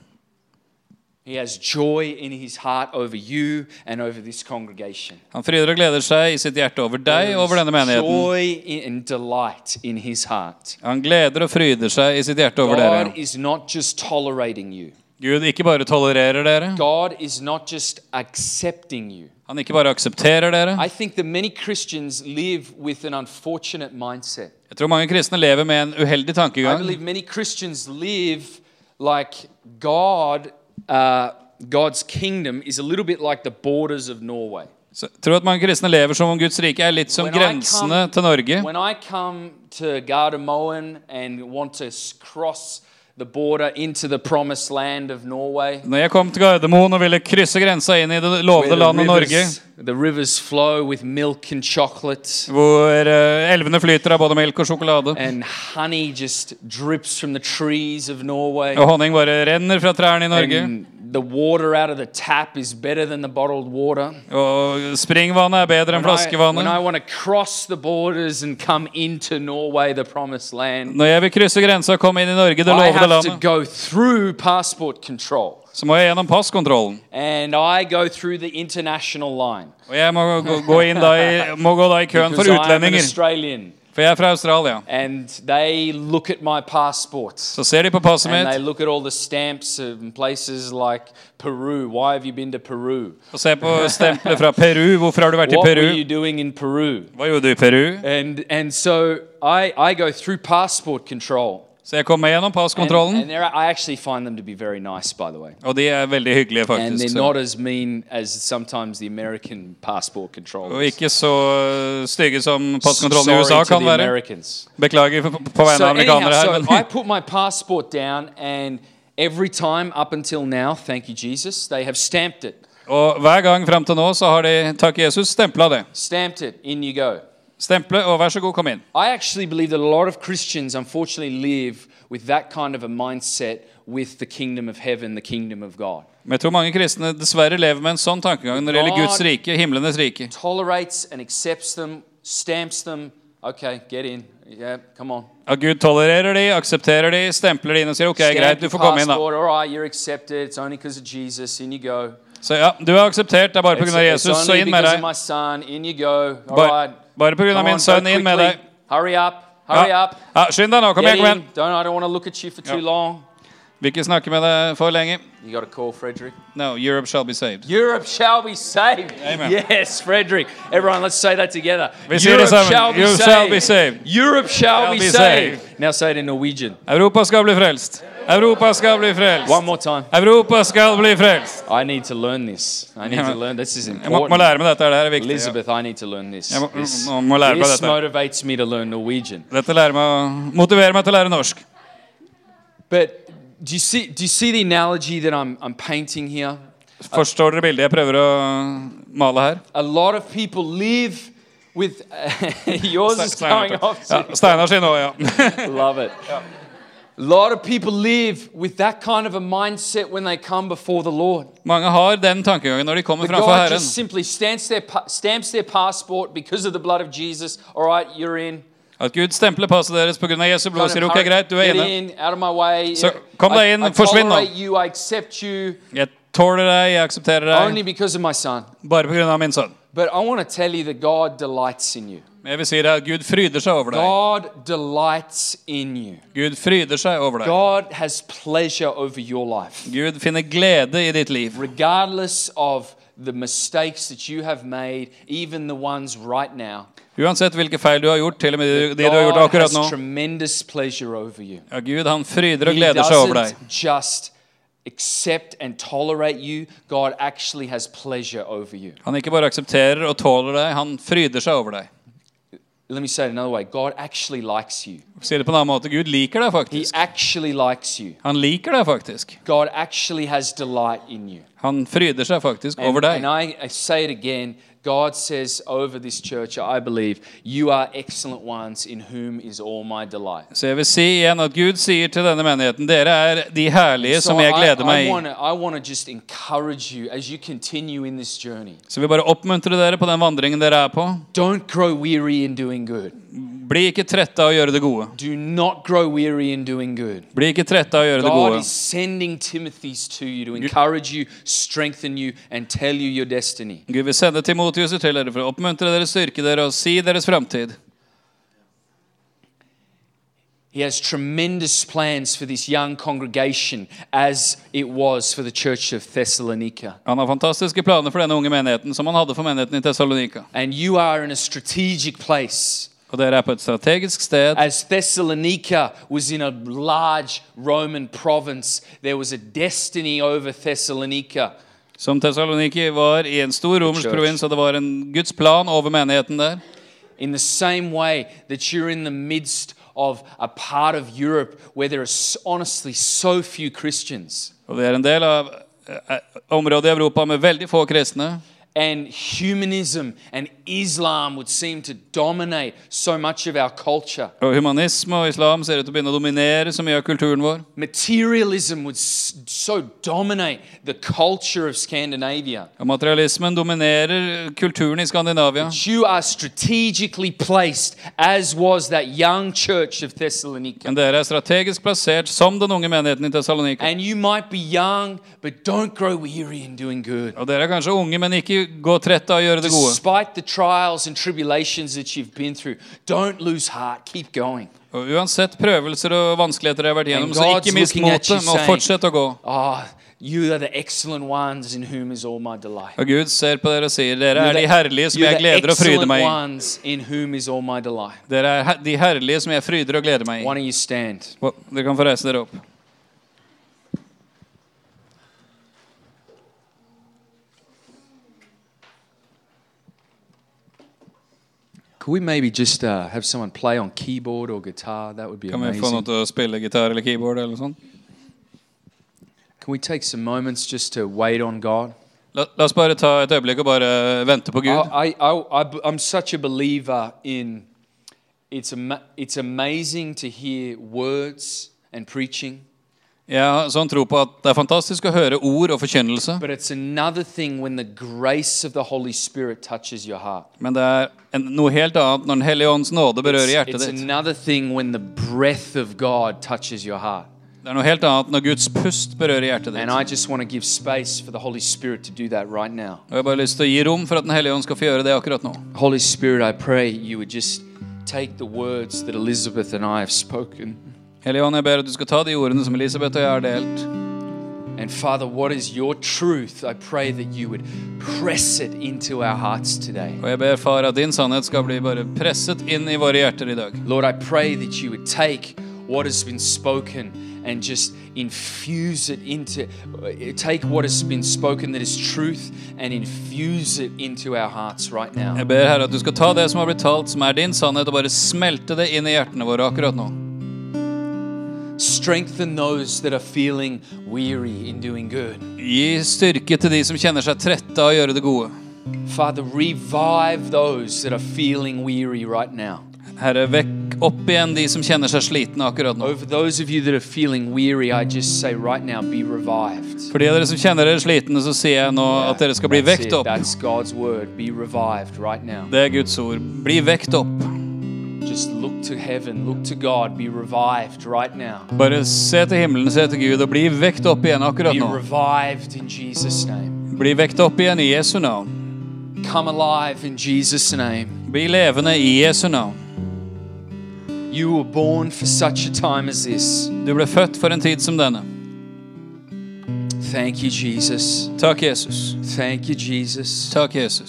He has joy in his heart over you and over this congregation. Han fryder og gleder seg i sitt hjerte over deg og over denne menigheten. joy and delight in his heart. Han gleder og fryder seg i sitt hjerte over God is not just tolerating you. Gud ikke bare tolererer dere, God is not just accepting you. Han ikke bare aksepterer dere. I think that many Christians live with an unfortunate mindset. Jeg tror mange kristne lever med en uheldig I tankegang. believe many Christians live like God, uh, God's kingdom is a little bit like the borders of Norway. Så jeg tror at mange kristne lever som om Guds rike er litt som When I grensene come- til Norge. When I come to Gardermoen and want to s- cross the border into the promised land of Norway, Når jeg kom til Gardermoen og ville krysse grensa inn i det lovede the landet Norge, the rivers flow with milk and chocolate, hvor eh, elvene flyter av både melk og sjokolade, and honey just drips from the trees of Norway, og honning bare renner fra trærne i Norge, and the water out of the tap is better than the bottled water. og springvannet er bedre enn When I, when I flaskevannet. want to cross the borders and come into Norway, the promised land, Når jeg vil krysse grensa og komme inn i Norge, det I lovede have to landet, go through passport control. så må jeg gjennom passkontrollen. And I go through the international line. Og jeg må gå, gå inn da i, må gå da i køen for utlendinger. For jeg er fra Australia. And they look at my passport. Så ser de på passet And they look at all the stamps of places like Peru. Why have you been to Peru? og ser på stempelet fra Peru. Hvorfor har du vært i What were Peru? you doing in Peru? Hva gjorde du i Peru? And and so I, I go through passport control. Så jeg kom meg gjennom passkontrollen, and they're- I actually find them to be very nice, by the way. og de er veldig hyggelige, faktisk. as as sometimes the American passport control. Og ikke så stygge som passkontrollen i USA kan være. Beklager på, vegne av amerikanere her, so I men put my passport down, every time up until now, thank you Jesus, they have stamped it. Og hver gang fram til nå så har de, takk Jesus, stempla det. Stamped it. In you go. Stemple, og vær så god, kom inn. I actually believe that a lot of Christians unfortunately live with that kind of a mindset with the kingdom of heaven, the kingdom of God. Men jeg tror mange kristne dessverre lever med en sånn tankegang når det gjelder Guds rike, himlenes rike. Tolerates and accepts them, stamps them. Okay, get in. Yeah, come on. At Gud tolererer de, aksepterer de, stempler de inn og sier ok, Stamp greit, du får komme inn, da. All right, you're accepted. It's only because of Jesus. In you go. Så ja, du er akseptert, det er bare pga. Jesus, så inn med deg. son. In you go. All right. Bare pga. Min sønn, inn med deg. Hurry up. Hurry Ja, up. ja, skynd deg nå, kom igjen, kom igjen. Don't, I don't want to look at you for too Ja. long. Vil ikke snakke med deg for lenge. You got a call, Frederick? No, Europe shall be saved. Europe shall be saved. Amen. Yes, Frederick. Everyone, let's say that together. Vi sier det sammen. Europe shall be saved. Europe shall, Shall be, be saved. Now say it in Norwegian. Europa skal bli frelst. Europa skal bli frelst. One more time. Europa skal bli frelst. I need to learn this. I need Ja. to learn. This is Jeg må, important. må lære meg dette. Det her er viktig. Ja. Elizabeth, I need to learn this. Jeg må, This, må, må lære this dette. motivates me to learn Norwegian. Dette lærer meg, motiverer meg til å lære norsk. But do you see? Do you see the analogy that I'm, I'm painting here? Forstår dere bildet jeg prøver å male her? A lot of people live with. [LAUGHS] yours is going off. Ja. Steinar sin òg, ja. [LAUGHS] Love it. A lot of people live with that kind of a mindset when they come before the Lord. Mange har den tankegangen når de kommer But framfor God Herren. just simply stamps their, stamps their passport because of the blood of Jesus. All right, you're in. At Gud stempler passet deres pga. Jesu blod og sier ok, greit, du er inne. Så kom deg inn, forsvinn nå. Jeg tåler deg, jeg aksepterer deg, bare pga. min sønn. But I want to tell you that God delights in you. Men jeg vil si deg at Gud fryder seg over deg. God delights in you. Gud fryder seg over deg. God has pleasure over your life. Gud finner glede i ditt liv. Regardless of the mistakes that you have made, even the ones right now, Uansett hvilke feil du har gjort, til og med de du har gjort akkurat nå. Ja, Gud han fryder og gleder seg over deg. just accept and tolerate you, God actually has pleasure over you. Han ikke bare aksepterer og tåler deg, han fryder seg over deg. Let me say it another way God actually likes you. Si det på en annen måte. Gud liker deg He faktisk. actually likes you. Han liker deg faktisk. God actually has delight in you. Han fryder seg faktisk over deg. and I, I say it again God says over this church, I believe, you are excellent ones in whom is all my delight. Så jeg vil si igjen at Gud sier til denne menigheten, dere er de herlige So som jeg I, gleder meg i. want to just encourage you as you continue in this journey. Så vi bare oppmuntre dere på den vandringen dere er på. Don't grow weary in doing good. Bli ikke trette av å gjøre det gode. Do not grow weary in doing good. Bli ikke trette av å gjøre det God gode. is sending Timothy's to you to encourage you, strengthen you, and tell you your destiny. Gud vil sende Timotius til dere for å oppmuntre dere, styrke dere og si deres framtid. He has tremendous plans for this young congregation as it was for the church of Thessalonica. Han har fantastiske planer for denne unge menigheten, som han hadde for menigheten i Thessalonica. And you are in a strategic place. Og dere er på et strategisk sted. As Thessalonica was in a large Roman province, there was a destiny over Thessalonica. Som Thessaloniki var i en stor romersk provins, og det var en Guds plan over menigheten der. In the same way that you're in the midst of a part of Europe where there are honestly so few Christians. Og det er en del av eh, området i Europa med veldig få kristne. And humanism and Islam would seem to dominate so much of our culture. Og humanisme og islam ser ut til å begynne å dominere så mye av kulturen vår. Materialism would so dominate the culture of Scandinavia. Og materialismen dominerer kulturen i Skandinavia. You are strategically placed, as was that young church of Thessalonica. Men dere er strategisk plassert som den unge menigheten i Thessalonika. And you might be young, but don't grow weary in doing good. Og dere er kanskje unge, men ikke gå trette av å gjøre det gode. Despite the trials and tribulations that you've been through, don't lose heart. Keep going. Og uansett prøvelser og vanskeligheter dere har vært igjennom, så ikke mist motet, men fortsett å gå. Ah, you are the excellent ones in whom is all my delight. Og Gud ser på dere og sier, dere er de herlige som jeg gleder og fryder meg i. Dere er de herlige som jeg fryder og gleder meg i. Og Dere kan få reise dere opp. Could we maybe just uh, have someone play on keyboard or guitar? That would be Kan vi få amazing. noen til å spille gitar eller keyboard eller sånn? Can we take some moments just to wait on God? La, la oss bare ta et øyeblikk og bare vente på Gud. I, I, I, I'm such a believer in it's, ama- it's amazing to hear words and preaching, Jeg har sånn tro på at det er fantastisk å høre ord og forkynnelse, men det er en, noe helt annet når Den hellige ånds nåde berører hjertet ditt. Det er noe helt annet når Guds pust berører hjertet ditt. Right. Og jeg har bare lyst til å gi rom for at Den hellige ånd skal få gjøre det akkurat nå. Holy Spirit, I pray you would just take the words that Elizabeth and I have spoken Hellige Ånd, jeg ber at du skal ta de ordene som Elisabeth og jeg har delt. And Father, what is your truth? I pray that you would press it into our hearts today. Og jeg ber, far, at din sannhet skal bli bare presset inn i våre hjerter i dag. Lord, I pray that you would take what has been spoken and just infuse it into, take what has been spoken that is truth and infuse it into our hearts right now. Jeg ber, Herre, at du skal ta det som har blitt talt, som er din sannhet, og bare smelte det inn i hjertene våre akkurat nå. Strengthen those that are feeling weary in doing good. Gi styrke til de som kjenner seg trette av å gjøre det gode. Father, revive those that are feeling weary right now. Herre, vekk opp igjen de som kjenner seg slitne akkurat nå. Over those of you that are feeling weary, I just say right now, be revived. For de av dere som kjenner dere slitne, så sier jeg nå at dere skal bli vekt opp. That's God's word. Be revived right now. Det er Guds ord. Bli vekt opp. Just look to heaven, look to God, be revived right now. Bare se til himmelen, se til Gud, og bli vekt opp igjen akkurat Be nå. revived in Jesus' name. Bli vekt opp igjen i Jesu navn. Come alive in Jesus' name. Bli levende i Jesu navn. You were born for such a time as this. Du ble født for en tid som denne. Thank you, Jesus. Takk, Jesus. Thank you, Jesus. Takk, Jesus.